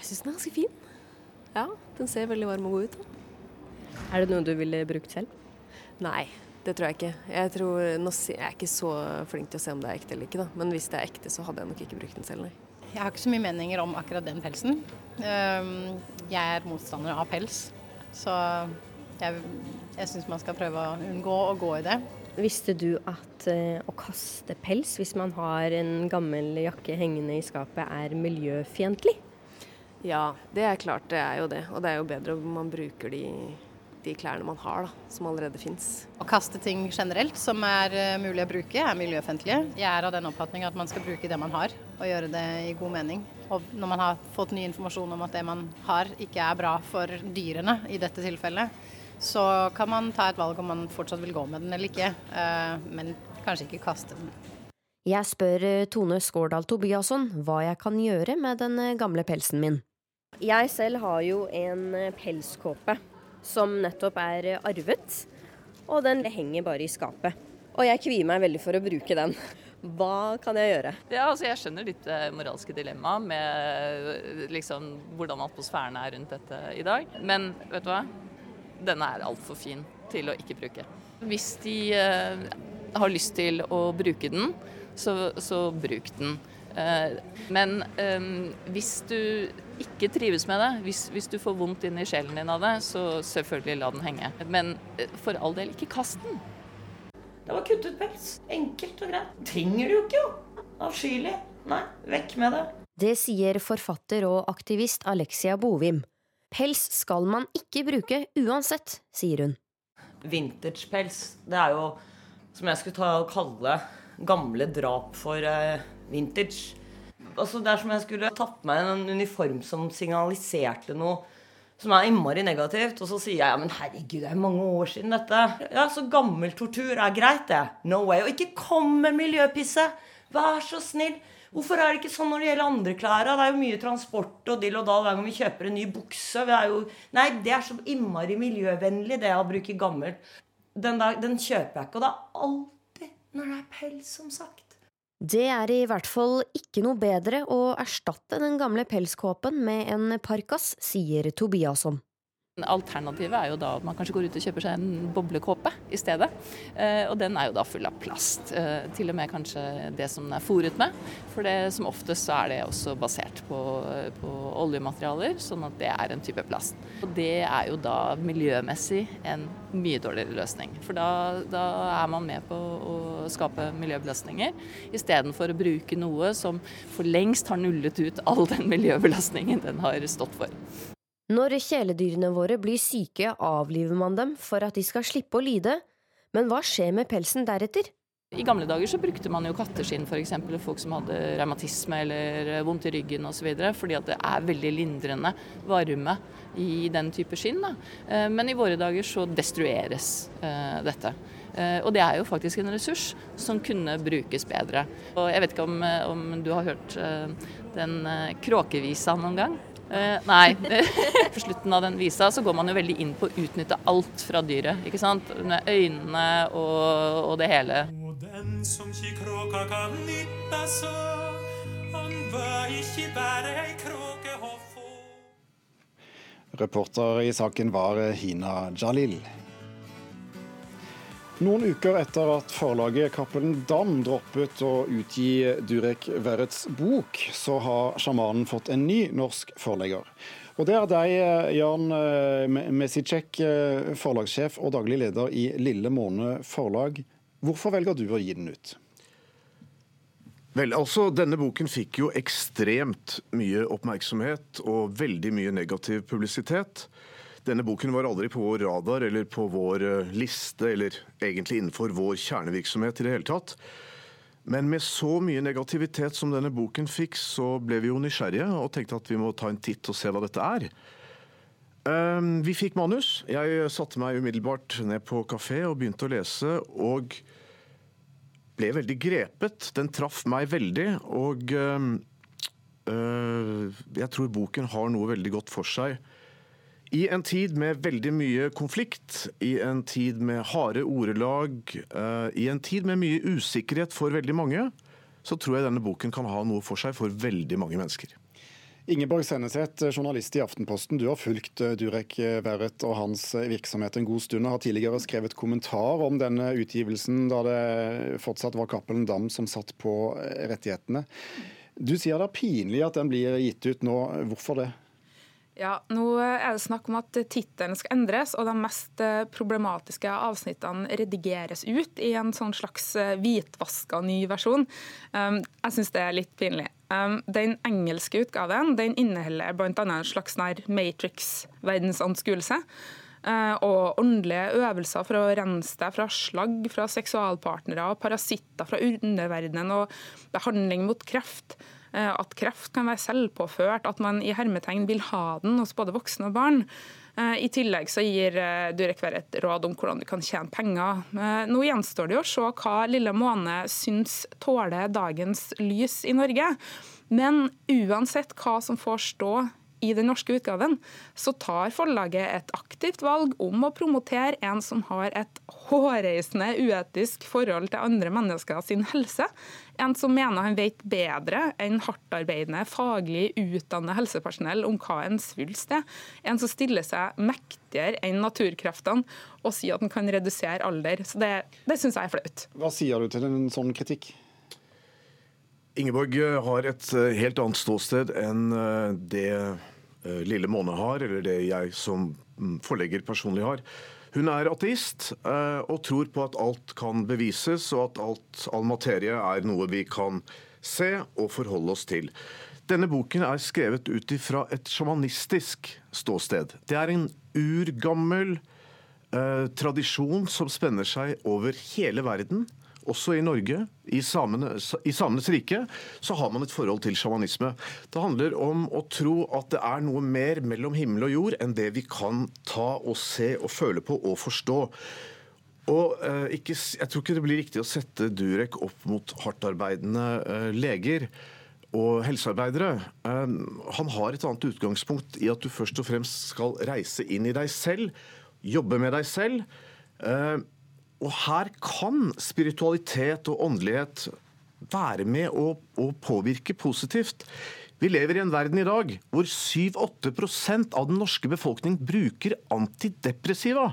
Jeg syns den er ganske fin. Ja, den ser veldig varm og god ut. Da. Er det noe du ville brukt selv? Nei, det tror jeg ikke. Jeg, tror, jeg er ikke så flink til å se om det er ekte eller ikke, da. Men hvis det er ekte, så hadde jeg nok ikke brukt den selv, nei. Jeg har ikke så mye meninger om akkurat den pelsen. Ehm, jeg er motstander av pels, så jeg, jeg syns man skal prøve å unngå å gå i det. Visste du at uh, å kaste pels hvis man har en gammel jakke hengende i skapet er miljøfiendtlig? Ja, det er klart det er jo det. Og det er jo bedre om man bruker de, de klærne man har, da, som allerede fins. Å kaste ting generelt som er uh, mulig å bruke, er miljøfiendtlige. Jeg er av den oppfatning at man skal bruke det man har, og gjøre det i god mening. Og når man har fått ny informasjon om at det man har ikke er bra for dyrene, i dette tilfellet, så kan man ta et valg om man fortsatt vil gå med den eller ikke, eh, men kanskje ikke kaste den. Jeg spør eh, Tone Skårdal Tobiasson hva jeg kan gjøre med den eh, gamle pelsen min. Jeg selv har jo en pelskåpe som nettopp er arvet, og den henger bare i skapet. Og jeg kvier meg veldig for å bruke den. (laughs) Hva kan jeg gjøre? Ja, altså Jeg skjønner ditt moralske dilemma med liksom, hvordan atmosfæren er rundt dette i dag. Men vet du hva? denne er altfor fin til å ikke bruke. Hvis de eh, har lyst til å bruke den, så, så bruk den. Eh, men eh, hvis du ikke trives med det, hvis, hvis, du får vondt inn i sjelen din av det, så selvfølgelig la den henge. Men eh, for all del, ikke kast den. Det var kuttet pels. Enkelt og greit. Trenger du jo ikke, jo. Avskyelig. Nei, vekk med det. Det sier forfatter og aktivist Alexia Bovim. Pels skal man ikke bruke uansett, sier hun. Vintagepels, det er jo som jeg skulle ta og kalle gamle drap for uh, vintage. Altså, det er som jeg skulle tatt på meg en uniform som signaliserte noe som er innmari negativt. Og så sier jeg ja, men herregud, det er mange år siden dette. Ja, så gammel tortur er greit, det. No way. Og ikke kom med miljøpisset! Vær så snill. Hvorfor er det ikke sånn når det gjelder andre klær? Det er jo mye transport og dill og dall hver gang vi kjøper en ny bukse. Jo... Nei, det er så innmari miljøvennlig, det å bruke gammelt. Den, der, den kjøper jeg ikke. Og det er alltid når det er pels, som sagt. Det er i hvert fall ikke noe bedre å erstatte den gamle pelskåpen med en parkas, sier Tobiasson. Alternativet er jo da at man kanskje går ut og kjøper seg en boblekåpe i stedet. Eh, og den er jo da full av plast. Eh, til og med kanskje det som den er fòret med. For det, som oftest så er det også basert på, på, oljematerialer, sånn at det er en type plast. Og det er jo da miljømessig en mye dårligere løsning. For da, da er man med på å skape miljøbelastninger, istedenfor å bruke noe som for lengst har nullet ut all den miljøbelastningen den har stått for. Når kjæledyrene våre blir syke, avliver man dem for at de skal slippe å lide. Men hva skjer med pelsen deretter? I gamle dager så brukte man jo katteskinn f.eks. Folk som hadde revmatisme eller vondt i ryggen osv. Fordi at det er veldig lindrende varme i den type skinn. Da. Eh, men i våre dager så destrueres eh, dette. Eh, og det er jo faktisk en ressurs som kunne brukes bedre. Og jeg vet ikke om, om du har hørt den kråkevisa noen gang? Uh, nei. (laughs) På slutten av den visa så går man jo veldig inn på å utnytte alt fra dyret. ikke sant? Med øynene og, og det hele. Og den som ikke kråka kan nytta så. Han bør ikke bare ei kråke å få. Reporter i saken var Hina Jalil. Noen uker etter at forlaget Cappelen Dam droppet å utgi Durek Verrets bok, så har sjamanen fått en ny norsk forlegger. Og det er deg, Jan Mesicek, forlagssjef og daglig leder i Lille Måne forlag. Hvorfor velger du å gi den ut? Vel, altså, Denne boken fikk jo ekstremt mye oppmerksomhet og veldig mye negativ publisitet. Denne boken var aldri på vår radar eller på vår liste, eller egentlig innenfor vår kjernevirksomhet i det hele tatt. Men med så mye negativitet som denne boken fikk, så ble vi jo nysgjerrige og tenkte at vi må ta en titt og se hva dette er. Vi fikk manus. Jeg satte meg umiddelbart ned på kafé og begynte å lese. og ble veldig grepet. Den traff meg veldig. Og jeg tror boken har noe veldig godt for seg. I en tid med veldig mye konflikt, i en tid med harde ordelag, i en tid med mye usikkerhet for veldig mange, så tror jeg denne boken kan ha noe for seg for veldig mange mennesker. Ingeborg Senneset, journalist i Aftenposten. Du har fulgt Durek Verret og hans virksomhet en god stund, og har tidligere skrevet kommentar om denne utgivelsen da det fortsatt var Cappelen Dam som satt på rettighetene. Du sier det er pinlig at den blir gitt ut nå. Hvorfor det? Ja, Nå er det snakk om at tittelen skal endres, og de mest problematiske avsnittene redigeres ut i en sånn slags hvitvaska ny versjon. Jeg syns det er litt pinlig. Den engelske utgaven den inneholder bl.a. en slags Matrix-verdensanskuelse. Og åndelige øvelser for å rense deg fra slagg fra seksualpartnere og parasitter fra underverdenen og behandling mot kreft at kreft kan være selvpåført, at man i hermetegn vil ha den hos både voksne og barn. I tillegg så gir Durek et råd om hvordan du kan tjene penger. Nå gjenstår det å se hva Lille Måne syns tåler dagens lys i Norge. Men uansett hva som får stå i den norske utgaven, så tar forlaget et aktivt valg om å promotere en som har et hårreisende uetisk forhold til andre mennesker sin helse. En som mener han vet bedre enn hardtarbeidende, faglig utdannet helsepersonell om hva en svulst er. En som stiller seg mektigere enn naturkreftene og sier at en kan redusere alder. Så Det, det syns jeg er flaut. Hva sier du til en sånn kritikk? Ingeborg har et helt annet ståsted enn det Lille Måne har, eller det jeg som forlegger personlig har. Hun er ateist og tror på at alt kan bevises, og at alt, all materie er noe vi kan se og forholde oss til. Denne boken er skrevet ut ifra et sjamanistisk ståsted. Det er en urgammel eh, tradisjon som spenner seg over hele verden også i Norge, i, samene, i samenes rike, så har man et forhold til sjamanisme. Det handler om å tro at det er noe mer mellom himmel og jord enn det vi kan ta og se og føle på og forstå. Og eh, ikke, Jeg tror ikke det blir riktig å sette Durek opp mot hardtarbeidende eh, leger og helsearbeidere. Eh, han har et annet utgangspunkt i at du først og fremst skal reise inn i deg selv, jobbe med deg selv. Eh, og her kan spiritualitet og åndelighet være med å, å påvirke positivt. Vi lever i en verden i dag hvor 7-8% av den norske befolkning bruker antidepressiva.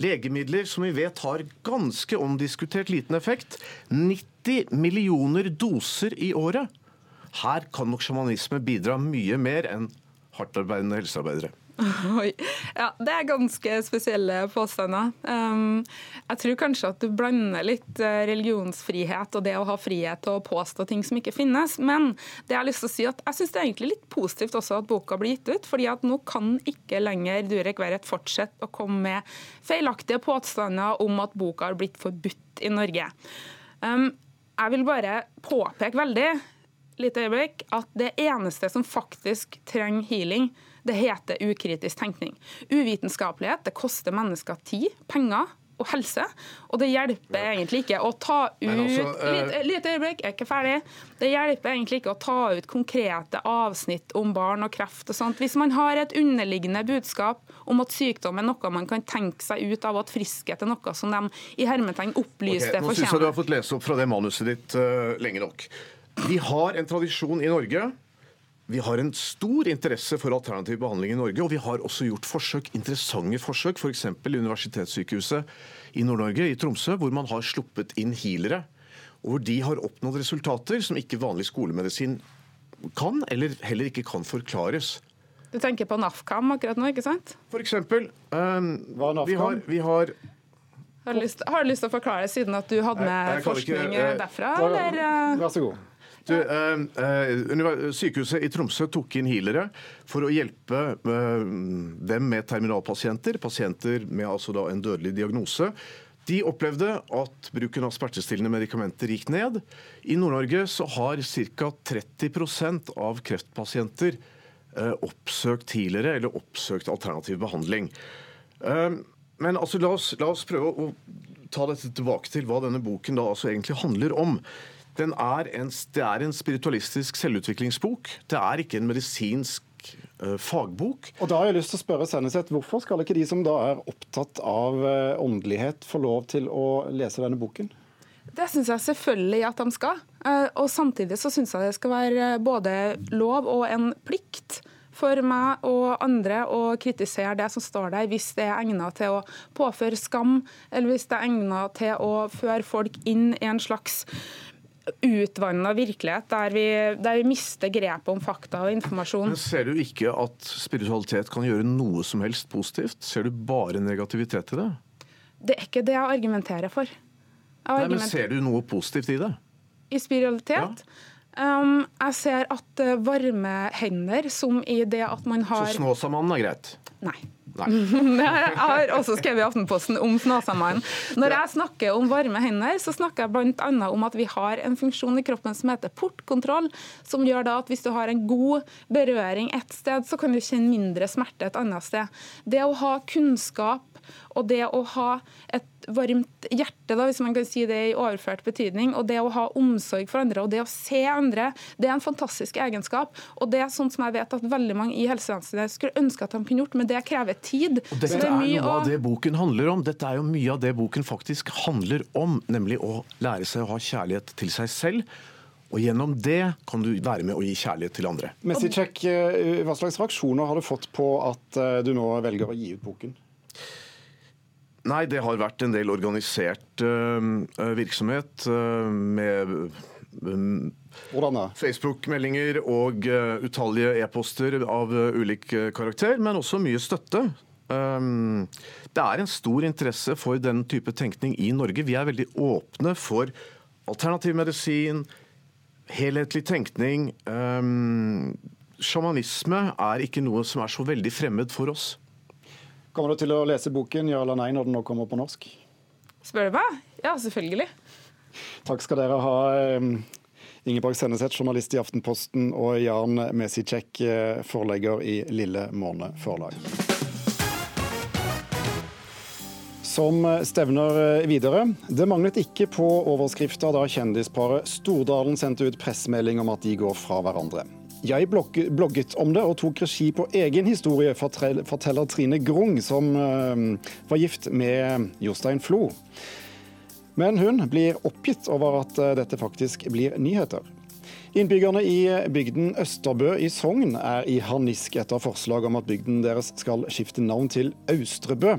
Legemidler som vi vet har ganske omdiskutert liten effekt. 90 millioner doser i året. Her kan nok sjamanisme bidra mye mer enn hardtarbeidende helsearbeidere. (laughs) Oi. Ja, det er ganske spesielle påstander. Um, jeg tror kanskje at du blander litt religionsfrihet og det å ha frihet til å påstå ting som ikke finnes. Men det jeg har lyst til å si at jeg syns det er egentlig litt positivt også at boka blir gitt ut. fordi at nå kan ikke lenger Durek Verrett fortsette å komme med feilaktige påstander om at boka har blitt forbudt i Norge. Um, jeg vil bare påpeke veldig lite øyeblikk at det eneste som faktisk trenger healing, det heter ukritisk tenkning. Uvitenskapelighet det koster mennesker tid, penger og helse. Og det hjelper egentlig ikke å ta ut også, uh... litt, Lite lite øyeblikk, jeg er ikke ferdig. Det hjelper egentlig ikke å ta ut konkrete avsnitt om barn og kreft og sånt. Hvis man har et underliggende budskap om at sykdom er noe man kan tenke seg ut av, og at friskhet er noe som de i hermetegn opplyste okay, nå syns jeg du har fått lese opp fra det manuset ditt uh, lenge nok. Vi har en tradisjon i Norge. Vi har en stor interesse for alternativ behandling i Norge, og vi har også gjort forsøk, interessante forsøk, f.eks. i Universitetssykehuset i Nord-Norge, i Tromsø, hvor man har sluppet inn healere. Og hvor de har oppnådd resultater som ikke vanlig skolemedisin kan, eller heller ikke kan forklares. Du tenker på NAFKAM akkurat nå, ikke sant? For eksempel, um, vi har, vi har Har du, lyst, har du lyst til å forklare, siden at du hadde med jeg ikke, forskning eh, derfra? Eller, eh? Vær så god. Du, eh, eh, sykehuset i Tromsø tok inn healere for å hjelpe eh, dem med terminalpasienter, pasienter med altså en dødelig diagnose. De opplevde at bruken av smertestillende medikamenter gikk ned. I Nord-Norge så har ca. 30 av kreftpasienter eh, oppsøkt healere eller oppsøkt alternativ behandling. Eh, Men altså, la oss, la oss prøve å ta dette tilbake til hva denne boken da altså egentlig handler om. Den er en, det er en spiritualistisk selvutviklingsbok. Det er ikke en medisinsk eh, fagbok. Og da har jeg lyst til å spørre Senneset, Hvorfor skal ikke de som da er opptatt av eh, åndelighet, få lov til å lese denne boken? Det syns jeg selvfølgelig at de skal. Eh, Og samtidig så syns jeg det skal være både lov og en plikt for meg og andre å kritisere det som står der, hvis det er egnet til å påføre skam, eller hvis det er egnet til å føre folk inn i en slags utvanna virkelighet der vi, der vi mister grepet om fakta og informasjon. Men Ser du ikke at spiritualitet kan gjøre noe som helst positivt? Ser du bare negativitet i det? Det er ikke det jeg argumenterer for. Jeg Nei, men Ser du noe positivt i det? i spiritualitet. Um, jeg ser at eh, varme hender, som i det at man har Så Snåsamannen er greit? Nei. Nei. (laughs) jeg har også skrevet i Aftenposten om Snåsamannen. Når jeg snakker om varme hender, så snakker jeg bl.a. om at vi har en funksjon i kroppen som heter portkontroll, som gjør da at hvis du har en god berøring et sted, så kan du kjenne mindre smerte et annet sted. Det å ha kunnskap og det å ha et varmt hjerte, da, hvis man kan si det i overført betydning, og det å ha omsorg for andre og det å se andre, det er en fantastisk egenskap. Og det er sånt som jeg vet at veldig mange i helsevesenet skulle ønske at de kunne gjort, men det krever tid. Og Så Dette det er mye noe av det boken handler om. Dette er jo mye av det boken faktisk handler om, nemlig å lære seg å ha kjærlighet til seg selv. Og gjennom det kan du være med å gi kjærlighet til andre. Messicek, eh, hva slags reaksjoner har du fått på at eh, du nå velger å gi ut boken? Nei, det har vært en del organisert uh, virksomhet uh, med um, Facebook-meldinger og uh, utallige e-poster av ulik karakter, men også mye støtte. Um, det er en stor interesse for den type tenkning i Norge. Vi er veldig åpne for alternativ medisin, helhetlig tenkning. Um, Sjamanisme er ikke noe som er så veldig fremmed for oss. Kommer du til å lese boken ja eller nei når den nå kommer på norsk? Spør du meg? Ja, selvfølgelig. Takk skal dere ha. eh, Ingeborg Senneset, journalist i Aftenposten, og Jan Mesicek, eh, forlegger i Lille Måne forlag. Som stevner eh, videre. Det manglet ikke på overskrifter da kjendisparet Stordalen sendte ut pressemelding om at de går fra hverandre. Jeg blogget om det og tok regi på egen historie, forteller Trine Grung, som eh, var gift med Jostein Flo. Men hun blir oppgitt over at eh, dette faktisk blir nyheter. Innbyggerne i bygden Østerbø i Sogn er i harnisk etter forslag om at bygden deres skal skifte navn til Austrebø.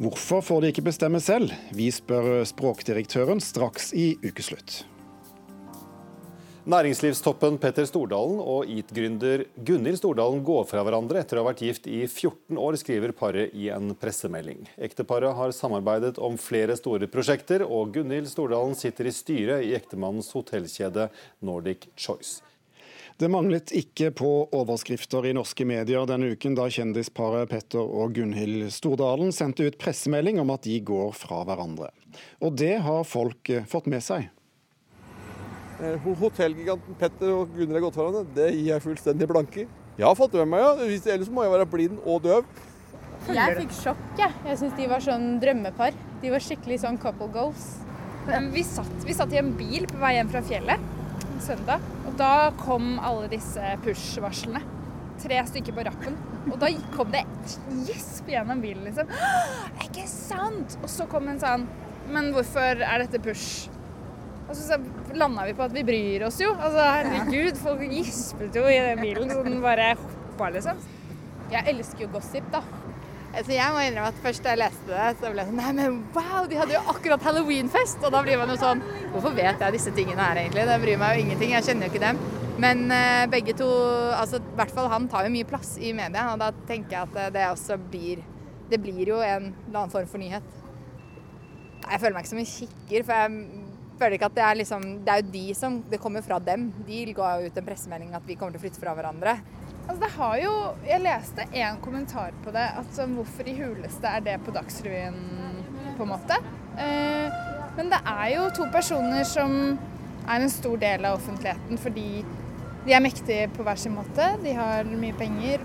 Hvorfor får de ikke bestemme selv? Vi spør språkdirektøren straks i ukeslutt. Næringslivstoppen Petter Stordalen og IT-gründer Gunhild Stordalen går fra hverandre etter å ha vært gift i 14 år, skriver paret i en pressemelding. Ekteparet har samarbeidet om flere store prosjekter, og Gunhild Stordalen sitter i styret i ektemannens hotellkjede Nordic Choice. Det manglet ikke på overskrifter i norske medier denne uken da kjendisparet Petter og Gunhild Stordalen sendte ut pressemelding om at de går fra hverandre. Og det har folk eh, fått med seg. Eh, Hotellgiganten Petter og Gunnhild har gått foran. Det gir jeg fullstendig blanke i. Jeg har fått det med meg, ja. Hvis- Ellers må jeg være blind og døv. Jeg fikk sjokk, jeg. Jeg syns de var sånn drømmepar. De var skikkelig sånn couple goals. Vi satt, vi satt i en bil på vei hjem fra fjellet en søndag, og da kom alle disse push-varslene. Tre stykker på rappen. Og da kom det et gjesp gjennom bilen, liksom. «Åh, (gasps) Ikke sant? Og så kom en sånn Men hvorfor er dette push? Og så landa vi på at vi bryr oss jo. Altså, herregud, folk gispet jo i den bilen så den bare hoppa, liksom. Jeg elsker jo gossip, da. Altså, jeg må innrømme at først da jeg leste det, så ble jeg sånn Nei, men wow, de hadde jo akkurat halloweenfest! Og da blir man jo sånn Hvorfor vet jeg disse tingene her, egentlig? Det bryr meg jo ingenting. Jeg kjenner jo ikke dem. Men eh, begge to Altså, i hvert fall han tar jo mye plass i media, og da tenker jeg at eh, det også blir Det blir jo en eller annen form for nyhet. Jeg føler meg ikke som en kikker, for jeg føler ikke at det er liksom Det er jo de som Det kommer fra dem. De ga jo ut en pressemelding at vi kommer til å flytte fra hverandre. Altså, det har jo Jeg leste en kommentar på det, at sånn, hvorfor i huleste er det på Dagsrevyen, på en måte. Eh, men det er jo to personer som er en stor del av offentligheten fordi de er mektige på hver sin måte. De har mye penger.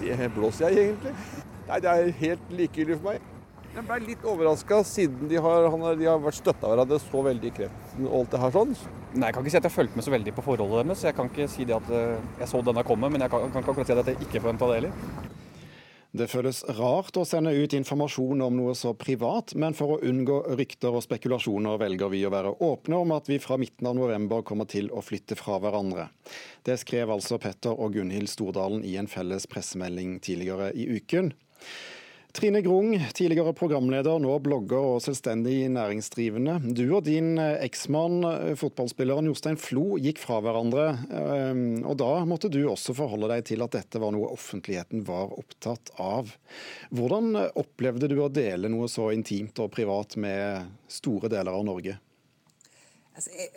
Det blåser jeg egentlig. Nei, det er helt likegyldig for meg. Jeg ble litt overraska siden de har, han har, de har vært støtta hverandre så veldig i kretsen. og alt det her sånn. Nei, Jeg kan ikke si at jeg fulgte med så veldig på forholdet deres. Jeg kan ikke si det at eh, jeg så denne komme, men jeg kan, kan ikke akkurat si at jeg ikke forventa det heller. Det føles rart å sende ut informasjon om noe så privat, men for å unngå rykter og spekulasjoner velger vi å være åpne om at vi fra midten av november kommer til å flytte fra hverandre. Det skrev altså Petter og Gunhild Stordalen i en felles pressemelding tidligere i uken. Trine Grung, tidligere programleder, nå blogger og selvstendig næringsdrivende. Du og din eksmann, fotballspilleren Jostein Flo, gikk fra hverandre. eh, Og da måtte du også forholde deg til at dette var noe offentligheten var opptatt av. Hvordan opplevde du å dele noe så intimt og privat med store deler av Norge? Altså, jeg,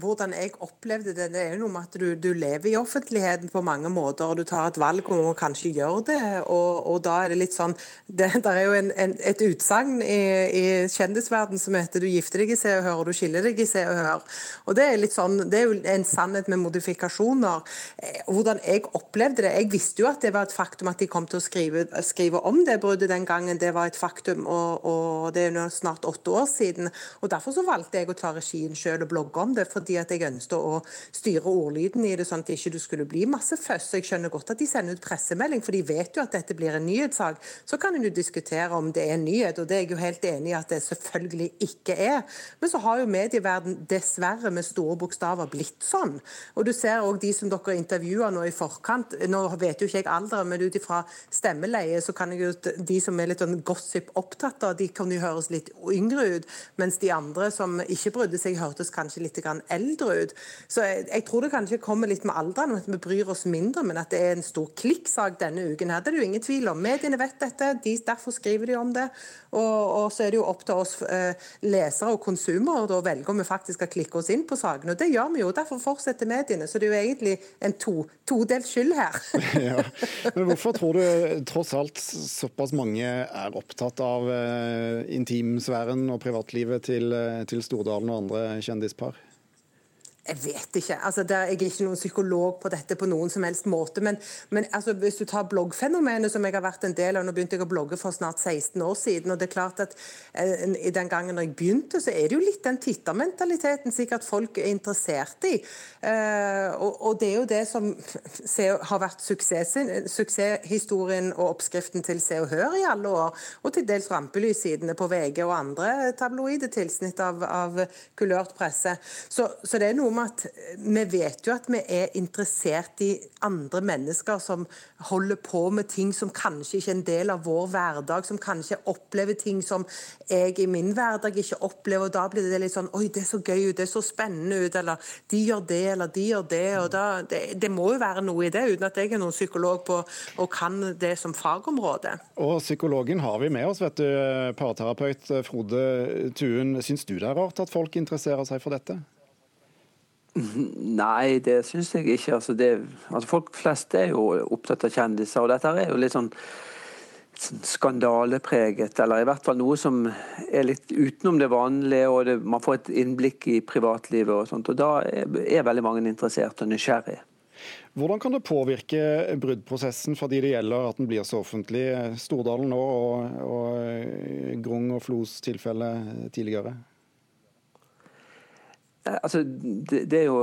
hvordan jeg opplevde det, det er jo noe med at du, du lever i offentligheten på mange måter, og du tar et valg om å kanskje gjøre det. Og, og da er det litt sånn Det er jo en, en, et utsagn i, i kjendisverden som heter 'du gifter deg i Se og Hør, og du skiller deg i Se og Hør'. Og det er litt sånn, det er jo en sannhet med modifikasjoner. Eh, Hvordan jeg opplevde det Jeg visste jo at det var et faktum at de kom til å skrive, skrive om det bruddet den gangen. Det var et faktum, og, og det er nå snart åtte år siden. og Derfor så valgte jeg å ta regien sjøl og blogge om det. Fordi at jeg ønsket å styre ordlyden i det, sånn at ikke skulle bli masse føss. Jeg skjønner godt at de sender ut pressemelding, for de vet jo at dette blir en nyhetssak. Så kan en jo diskutere om det er en nyhet, og det er jeg jo helt enig i at det selvfølgelig ikke er. Men så har jo medieverden dessverre med store bokstaver blitt sånn. Og du ser òg de som dere intervjuer nå i forkant. Nå vet jo ikke jeg alderen, men ut ifra stemmeleie så kan jeg jo De som er litt sånn gossip opptatt av, de kan jo høres litt yngre ut. Mens de andre som ikke brydde seg, hørtes kanskje litt eldre ut. Så jeg, jeg tror det kanskje kommer litt med alderen, at vi bryr oss mindre, men at det er en stor klikksak denne uken. her, Det er det jo ingen tvil om. Mediene vet dette, de, derfor skriver de om det. Og, og så er det jo opp til oss eh, lesere og konsumere å velge om vi faktisk skal klikke oss inn på sakene. Og det gjør vi jo. Derfor fortsetter mediene. Så det er jo egentlig en to, todelt skyld her. (laughs) ja. Men hvorfor tror du tross alt såpass mange er opptatt av eh, intimsfæren og privatlivet til, eh, til Stordalen og andre kjendispar? Jeg vet ikke. Altså, der, jeg er ikke noen psykolog på dette på noen som helst måte. Men, men altså, hvis du tar bloggfenomenet, som jeg har vært en del av Nå begynte jeg å blogge for snart 16 år siden. og det er klart at eh, i Den gangen når jeg begynte, så er det jo litt den tittermentaliteten sikkert folk er interessert i. Eh, og, og det er jo det som se, har vært suksess, suksesshistorien og oppskriften til Se og Hør i alle år. Og til dels rampelyssidene på VG og andre tabloide tilsnitt av, av kulørt presse. Så, så det er noe med at vi vet jo at vi er interessert i andre mennesker som holder på med ting som kanskje ikke er en del av vår hverdag, som kanskje opplever ting som jeg i min hverdag ikke opplever. og Da blir det litt sånn Oi, det er så gøy ut, det er så spennende ut, eller de gjør det, eller de gjør det. og da, det, det må jo være noe i det, uten at jeg er noen psykolog på og kan det som fagområde. Og psykologen har vi med oss, vet du. parterapeut Frode Tuen. Syns du det er rart at folk interesserer seg for dette? Nei, det syns jeg ikke. Altså, det, altså Folk flest er jo opptatt av kjendiser, og dette er jo litt sånn skandalepreget, eller i hvert fall noe som er litt utenom det vanlige, og det, man får et innblikk i privatlivet og sånt. Og da er, er veldig mange interessert og nysgjerrig. Hvordan kan det påvirke bruddprosessen for de det gjelder at den blir så offentlig? Stordalen nå og, og Grung og Flos tilfelle tidligere? Altså, det, det, er jo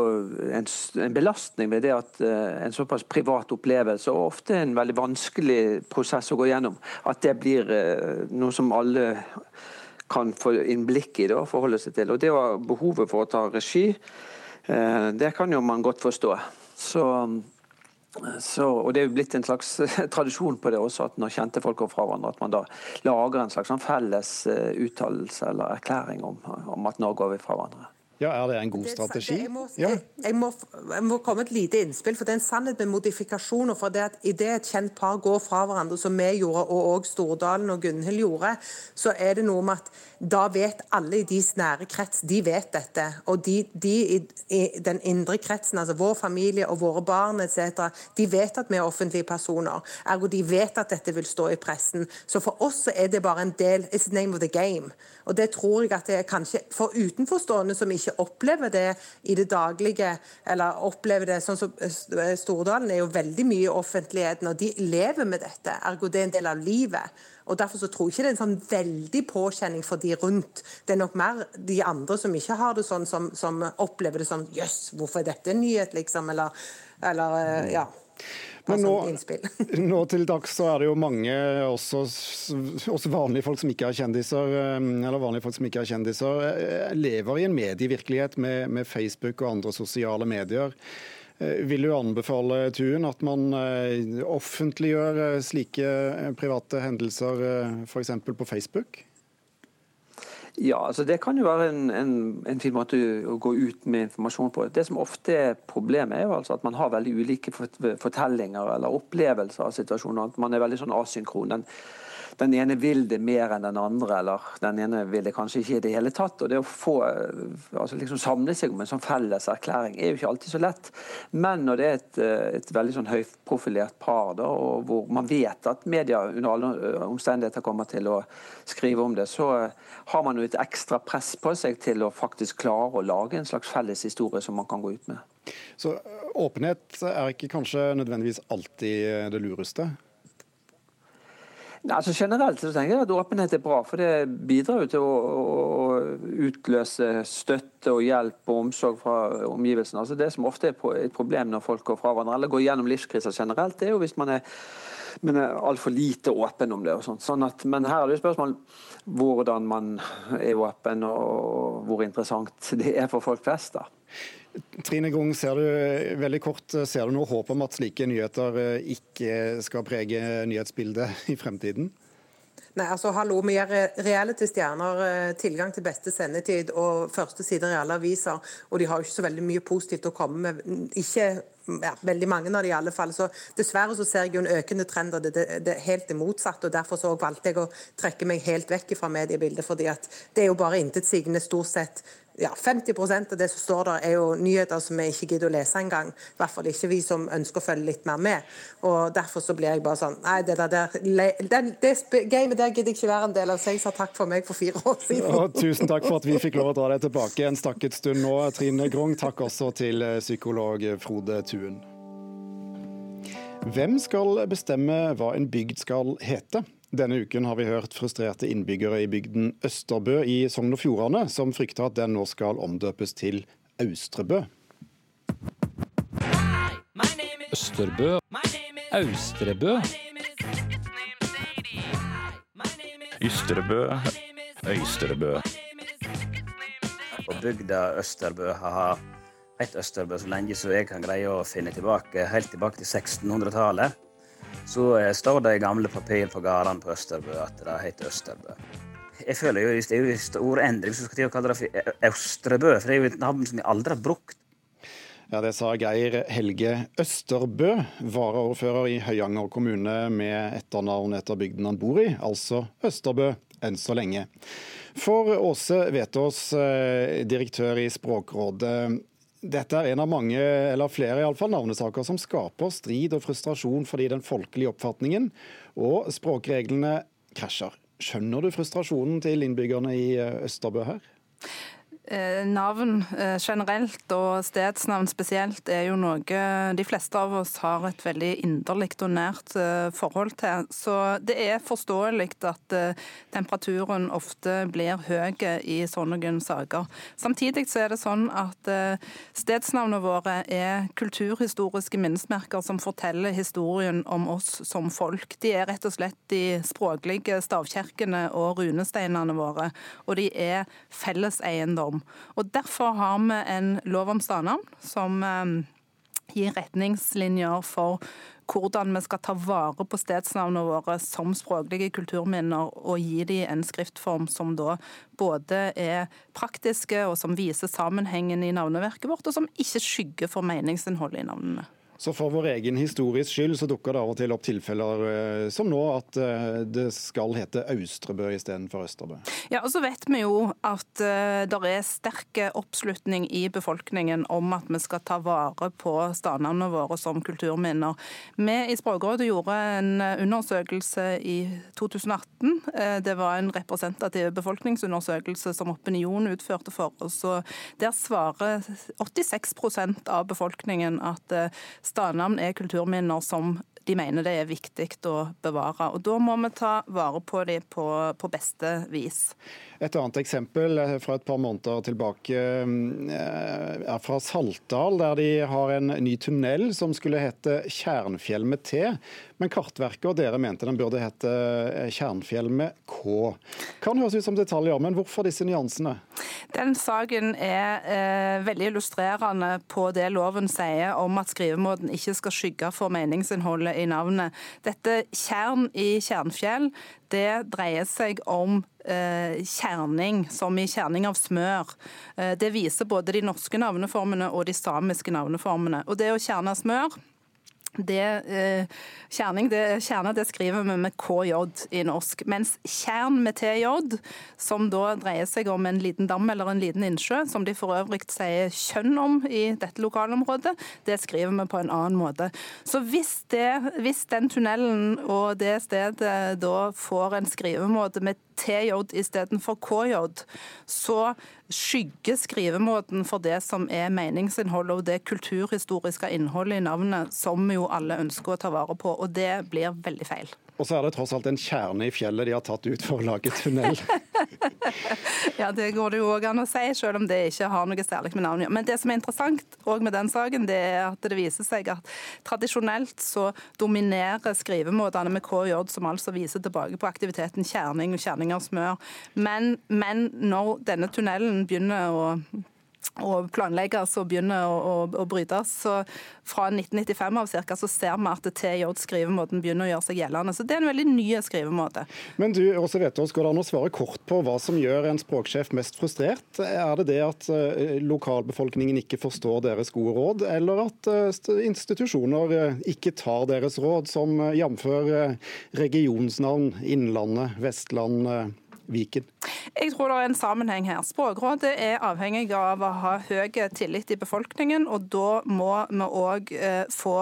en, en, belastning ved det at uh, en såpass privat opplevelse, og ofte en veldig vanskelig prosess å gå gjennom, at det blir uh, noe som alle kan få innblikk i og forholde seg til. Og Det å ha behovet for å ta regi, uh, det kan jo man godt forstå. Så, så, og Det er jo blitt en slags (laughs) tradisjon på det også, at når kjente folk går fra hverandre, at man da lager en slags sånn felles uttalelse eller erklæring om, om at nå går vi fra hverandre. Ja, Er det en god strategi? Jeg må, jeg, jeg, må, jeg må, komme et lite innspill, for det er en sannhet med modifikasjoner. for det at Idet et kjent par går fra hverandre, som vi gjorde, og òg Stordalen og Gunhild gjorde, så er det noe med at da vet alle i deres nære krets de vet dette. Og de, de i, i, den indre kretsen, altså vår familie og våre barn etc., de vet at vi er offentlige personer. Ergo de vet at dette vil stå i pressen. Så for oss er det bare en del It's the name of the game. Og det tror jeg at det er kanskje for utenforstående som ikke opplever det i det daglige, eller opplever det sånn som Stordalen er jo veldig mye i offentligheten, og de lever med dette. Ergo det er en del av livet. Og Derfor så tror jeg ikke det er en sånn veldig påkjenning for de rundt. Det er nok mer de andre som ikke har det sånn, som, som opplever det sånn Jøss, yes, hvorfor er dette en nyhet, liksom? Eller, eller eh, ja. Men nå, (laughs) nå, til dags så er det jo mange, også, også, vanlige folk som ikke er kjendiser, eh, eller vanlige folk som ikke er kjendiser, eh, lever i en medievirkelighet med, med Facebook og andre sosiale medier. Eh, vil du anbefale Tuen, at man eh, offentliggjør slike private hendelser f.eks. på Facebook? Ja, altså Det kan jo være en, en, en, fin måte å gå ut med informasjon på. Det som ofte er problemet, er jo altså at man har veldig ulike fortellinger eller opplevelser av situasjoner. At man er veldig sånn asynkron. Den den ene vil det mer enn den andre, eller den ene vil det kanskje ikke i det hele tatt. og Det å få altså liksom samle seg om en sånn felles erklæring er jo ikke alltid så lett. Men når det er et, et veldig sånn høyprofilert par, da, og hvor man vet at media under alle omstendigheter kommer til å skrive om det, så har man jo et ekstra press på seg til å faktisk klare å lage en slags felles historie som man kan gå ut med. Så åpenhet er ikke kanskje nødvendigvis alltid det lureste? Altså Generelt så tenker jeg at åpenhet er bra, for det bidrar jo til å, å utløse støtte og hjelp og omsorg fra omgivelsene. Altså Det som ofte er et problem når folk går fra hverandre, eller går gjennom livskriser generelt, det er jo hvis man er, men er altfor lite åpen om det. og sånt. Sånn at, men her er det jo spørsmål hvordan man er åpen, og hvor interessant det er for folk flest. da. Trine Grung, ser du veldig kort, ser du noe håp om at slike nyheter eh, ikke skal prege nyhetsbildet (laughs) i fremtiden? Nei, altså hallo, Vi gir reality-stjerner eh, tilgang til beste sendetid og første sider i alle aviser. Og de har jo ikke så veldig mye positivt å komme med. Ikke ja, veldig mange av de i alle fall. Så dessverre så ser jeg jo en økende trend, og det, det, det er helt det motsatte. og Derfor så valgte jeg å trekke meg helt vekk fra mediebildet. fordi at det er jo bare intetsigende stort sett ja, 50 av det som står der, er jo nyheter som vi ikke gidder å lese engang. I hvert fall ikke vi som ønsker å følge litt mer med. Og Derfor så blir jeg bare sånn Nei, det der, det, det gamet der gidder jeg ikke være en del av, så jeg sa takk for meg for fire år siden. Og tusen takk for at vi fikk lov å dra deg tilbake en stakket stund nå, Trine Grung. Takk også til eh, psykolog Frode Tuen. Hvem skal bestemme hva en bygd skal hete? Denne uken har vi hørt frustrerte innbyggere i bygden Østerbø i Sogn og Fjordane, som frykter at den nå skal omdøpes til Austrebø. Østerbø. Austrebø. Ystrebø. Øystrebø. Og bygda Østerbø har hett Østerbø så lenge så jeg kan greie å finne tilbake, helt tilbake til 1600-tallet så eh, står det i gamle papir på gårdene på Østerbø at det heter Østerbø. Jeg føler jo det er jo en stor endring så skal å kalle det for Østrebø, for det er jo et navn som vi aldri har brukt. Ja, Det sa Geir Helge Østerbø, varaordfører i Høyanger kommune med etternavn etter bygden han bor i, altså Østerbø enn så lenge. For Åse Vetås, eh, direktør i Språkrådet. Dette er en av mange, eller flere i alle fall, navnesaker som skaper strid og frustrasjon fordi den folkelige oppfatningen og språkreglene krasjer. Skjønner du frustrasjonen til innbyggerne i Østerbø her? Eh, navn eh, generelt og stedsnavn spesielt er jo noe de fleste av oss har et veldig inderlig og nært eh, forhold til. Så det er forståelig at temperaturen ofte blir høy i sånne saker. Samtidig så er det sånn at stedsnavnene våre er kulturhistoriske minnesmerker som forteller historien om oss som folk. De er rett og slett de språklige stavkirkene og runesteinene våre, og de er felleseiendom. Og Derfor har vi en lov om stadnavn som eh, gir retningslinjer for hvordan vi skal ta vare på stedsnavnene våre som språklige kulturminner, og gi dem en skriftform som da både er praktiske, og som viser sammenhengen i navneverket vårt, og som ikke skygger for meningsinnholdet i navnene. Så for vår egen histories skyld så dukker det av og til opp tilfeller eh, som nå, at eh, det skal hete Austrebø istedenfor Østerbø. Ja, og så vet vi jo at uh, det er sterk oppslutning i befolkningen om at vi skal ta vare på stadnavnene våre som kulturminner. Vi i Språkrådet gjorde en undersøkelse i 2018. Det var en representativ befolkningsundersøkelse som Opinion utførte for oss. Der svarer 86% av befolkningen at Stadnavn er kulturminner som de mener det er viktig å bevare. Og Da må vi ta vare på dem på, på beste vis. Et annet eksempel fra et par måneder tilbake eh, er fra Saltdal, der de har en ny tunnel som skulle hete Tjernfjell med T. Men Kartverket og dere mente den burde hete Kjernfjell med K. Kan høres ut som detaljer, men hvorfor disse nyansene? Den saken er eh, veldig illustrerende på det loven sier om at skrivemåten ikke skal skygge for meningsinnholdet i navnet. Dette Kjern i Kjernfjell, det dreier seg om eh, kjerning, som i kjerning av smør. Eh, det viser både de norske navneformene og de samiske navneformene. Og det å kjerne smør det, eh, kjerning, det, kjerne det skriver vi med KJ i norsk. Mens tjern med TJ, som da dreier seg om en liten dam eller en liten innsjø, som de for øvrig sier kjønn om i dette lokalområdet, det skriver vi på en annen måte. Så hvis, det, hvis den tunnelen og det stedet da får en skrivemåte med TJ istedenfor KJ, så skygger skrivemåten for det som er meningsinnholdet og det kulturhistoriske innholdet i navnet, som jo alle ønsker å ta vare på. Og det blir veldig feil. Og så er det tross alt en kjerne i fjellet de har tatt ut for å lage tunnel. (laughs) ja, det går det jo òg an å si, selv om det ikke har noe særlig med navnet Men det som er interessant òg med den saken, det er at det viser seg at tradisjonelt så dominerer skrivemåtene med KJ, som altså viser tilbake på aktiviteten kjerning og kjerning av smør. Men, men når denne tunnelen begynner å og planlegges og begynner å, å, å brytes. Så fra 1995 av cirka, så ser vi at TJ-skrivemåten begynner å gjøre seg gjeldende. Så det er en veldig ny skrivemåte. Men du, vet oss, Går det an å svare kort på hva som gjør en språksjef mest frustrert? Er det det at uh, lokalbefolkningen ikke forstår deres gode råd, eller at uh, institusjoner uh, ikke tar deres råd, som jf. regionsnavn Innlandet, Vestland, Viken? Jeg tror det er en sammenheng her. Språkrådet er avhengig av å ha høy tillit i befolkningen, og da må vi òg eh, få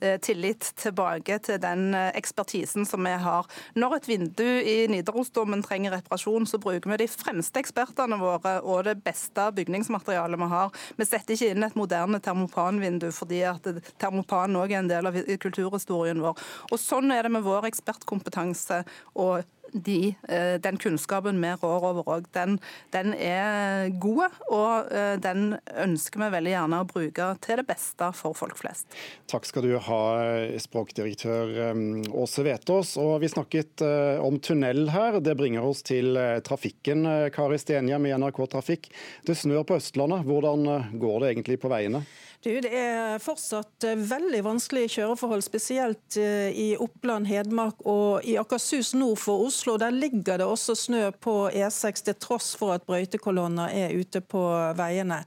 eh, tillit tilbake til den eh, ekspertisen som vi har. Når et vindu i Nidarosdomen trenger reparasjon, så bruker vi de fremste ekspertene våre og det beste bygningsmaterialet vi har. Vi setter ikke inn et moderne termopanvindu fordi at termopan òg er en del av kulturhistorien vår. Og Sånn er det med vår ekspertkompetanse og de, eh, den kunnskapen vi rår over òg, den, den, er god. Og eh, den ønsker vi veldig gjerne å bruke til det beste for folk flest. Takk skal du ha, språkdirektør eh, Åse Vetås. Og vi snakket om tunnel her. Det bringer oss til trafikken. Kari Stenhjem i NRK Trafikk. Det snør på Østlandet. Hvordan går det egentlig på veiene? Du, det er fortsatt eh, veldig vanskelige kjøreforhold, spesielt eh, i Oppland, Hedmark og i Akershus nord for Oslo. Der ligger det også snø på E6, til tross for at brøytekolonner er ute på veiene.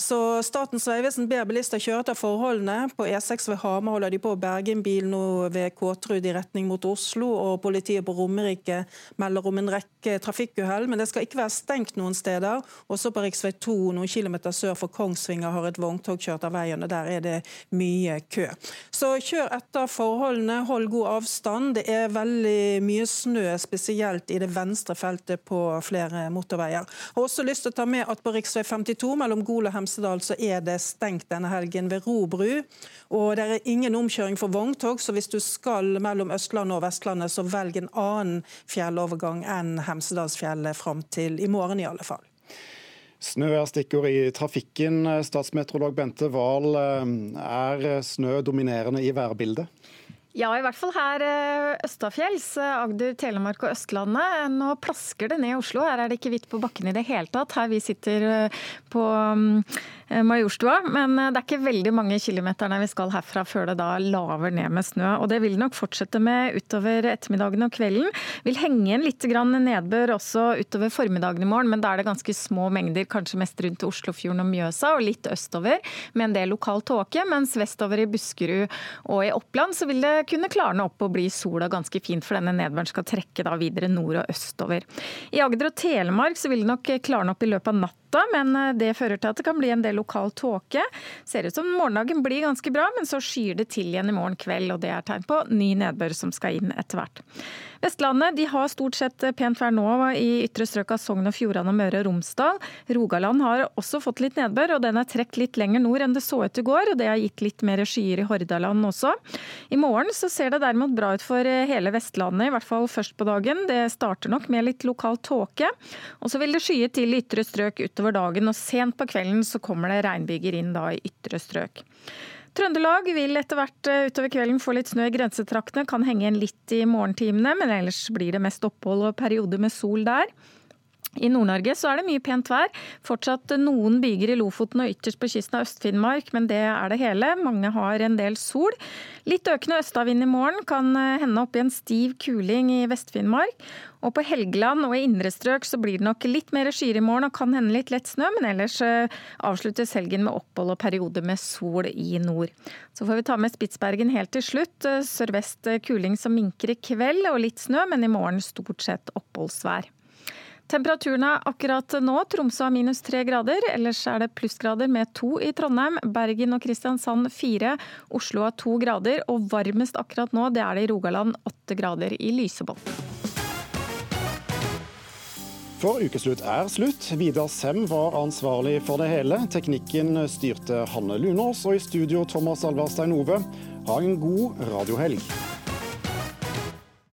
Så Statens vegvesen ber bilister kjøre etter forholdene. På E6 ved Hamar holder de på å berge en bil nå ved Kåtrud i retning mot Oslo, og politiet på Romerike melder om en rekke trafikkuhell. Men det skal ikke være stengt noen steder. Også på rv. 2 noen kilometer sør for Kongsvinger har et vogntog kjørt av veien motorveiene. Der er det mye kø. Så kjør etter forholdene, hold god avstand. Det er veldig mye snø, spesielt i det venstre feltet på flere motorveier. Jeg har også lyst til å ta med at på rv. 52 mellom Gol og Hemsedal så er det stengt denne helgen ved Robru. Og det er ingen omkjøring for vogntog, så hvis du skal mellom Østlandet og Vestlandet, så velg en annen fjellovergang enn Hemsedalsfjellet fram til i morgen i alle fall. Snø er stikkord i trafikken. Statsmeteorolog Bente Wahl, er snø dominerende i værbildet? Ja, i hvert fall her eh, østafjells, eh, Agder, Telemark og Østlandet. Nå plasker det ned i Oslo. Her er det ikke hvitt på bakken i det hele tatt. Her vi sitter eh, på mm, Majorstua. Men det er ikke veldig mange kilometerne vi skal herfra før det da laver ned med snø. Og det vil nok fortsette med utover ettermiddagen og kvelden. Vil henge igjen litt nedbør også utover formiddagen i morgen, men da er det ganske små mengder, kanskje mest rundt Oslofjorden og Mjøsa, og litt østover med en del lokal tåke. Mens vestover i Buskerud og i Oppland så vil det kunne klarne opp og bli sola ganske fint, for denne nedbøren skal trekke da videre nord- og østover. I Agder og Telemark så vil det nok klarne opp i løpet av natta men eh, det fører til at det kan bli en del lokal tåke. Ser ut som morgendagen blir ganske bra, men så skyr det til igjen i morgen kveld, og det er tegn på ny nedbør som skal inn etter hvert. Vestlandet de har stort sett pent vær nå i ytre strøk av Sogn og Fjordane og Møre og Romsdal. Rogaland har også fått litt nedbør, og den er trukket litt lenger nord enn det så ut i går. og Det har gitt litt mer skyer i Hordaland også. I morgen så ser det derimot bra ut for hele Vestlandet, i hvert fall først på dagen. Det starter nok med litt lokal tåke. Og så vil det skye til i ytre strøk utover dagen, og sent på kvelden så kommer det regnbyger inn da i ytre strøk. Trøndelag vil etter hvert eh, utover kvelden få litt snø i grensetraktene. Kan henge igjen litt i morgentimene, men ellers blir det mest opphold og perioder med sol der. I Nord-Norge så er det mye pent vær. Fortsatt noen byger i Lofoten og ytterst på kysten av Øst-Finnmark, men det er det hele. Mange har en del sol. Litt økende østavind i morgen kan eh, hende opp i en stiv kuling i Vest-Finnmark. Og på Helgeland og i indre strøk så blir det nok litt mer skyer i morgen og kan hende litt lett snø, men ellers eh, avsluttes helgen med opphold og perioder med sol i nord. Så får vi ta med Spitsbergen helt til slutt. Eh, sørvest kuling som minker i kveld og litt snø, men i morgen stort sett oppholdsvær. Temperaturene akkurat nå. Tromsø har minus tre grader. Ellers er det plussgrader med to i Trondheim. Bergen og Kristiansand fire. Oslo har to grader. Og varmest akkurat nå det er det i Rogaland, åtte grader i Lysebotn. For ukeslutt er slutt. Vidar Sem var ansvarlig for det hele. Teknikken styrte Hanne Lunås, og i studio Thomas Alvarstein Ove. Ha en god radiohelg.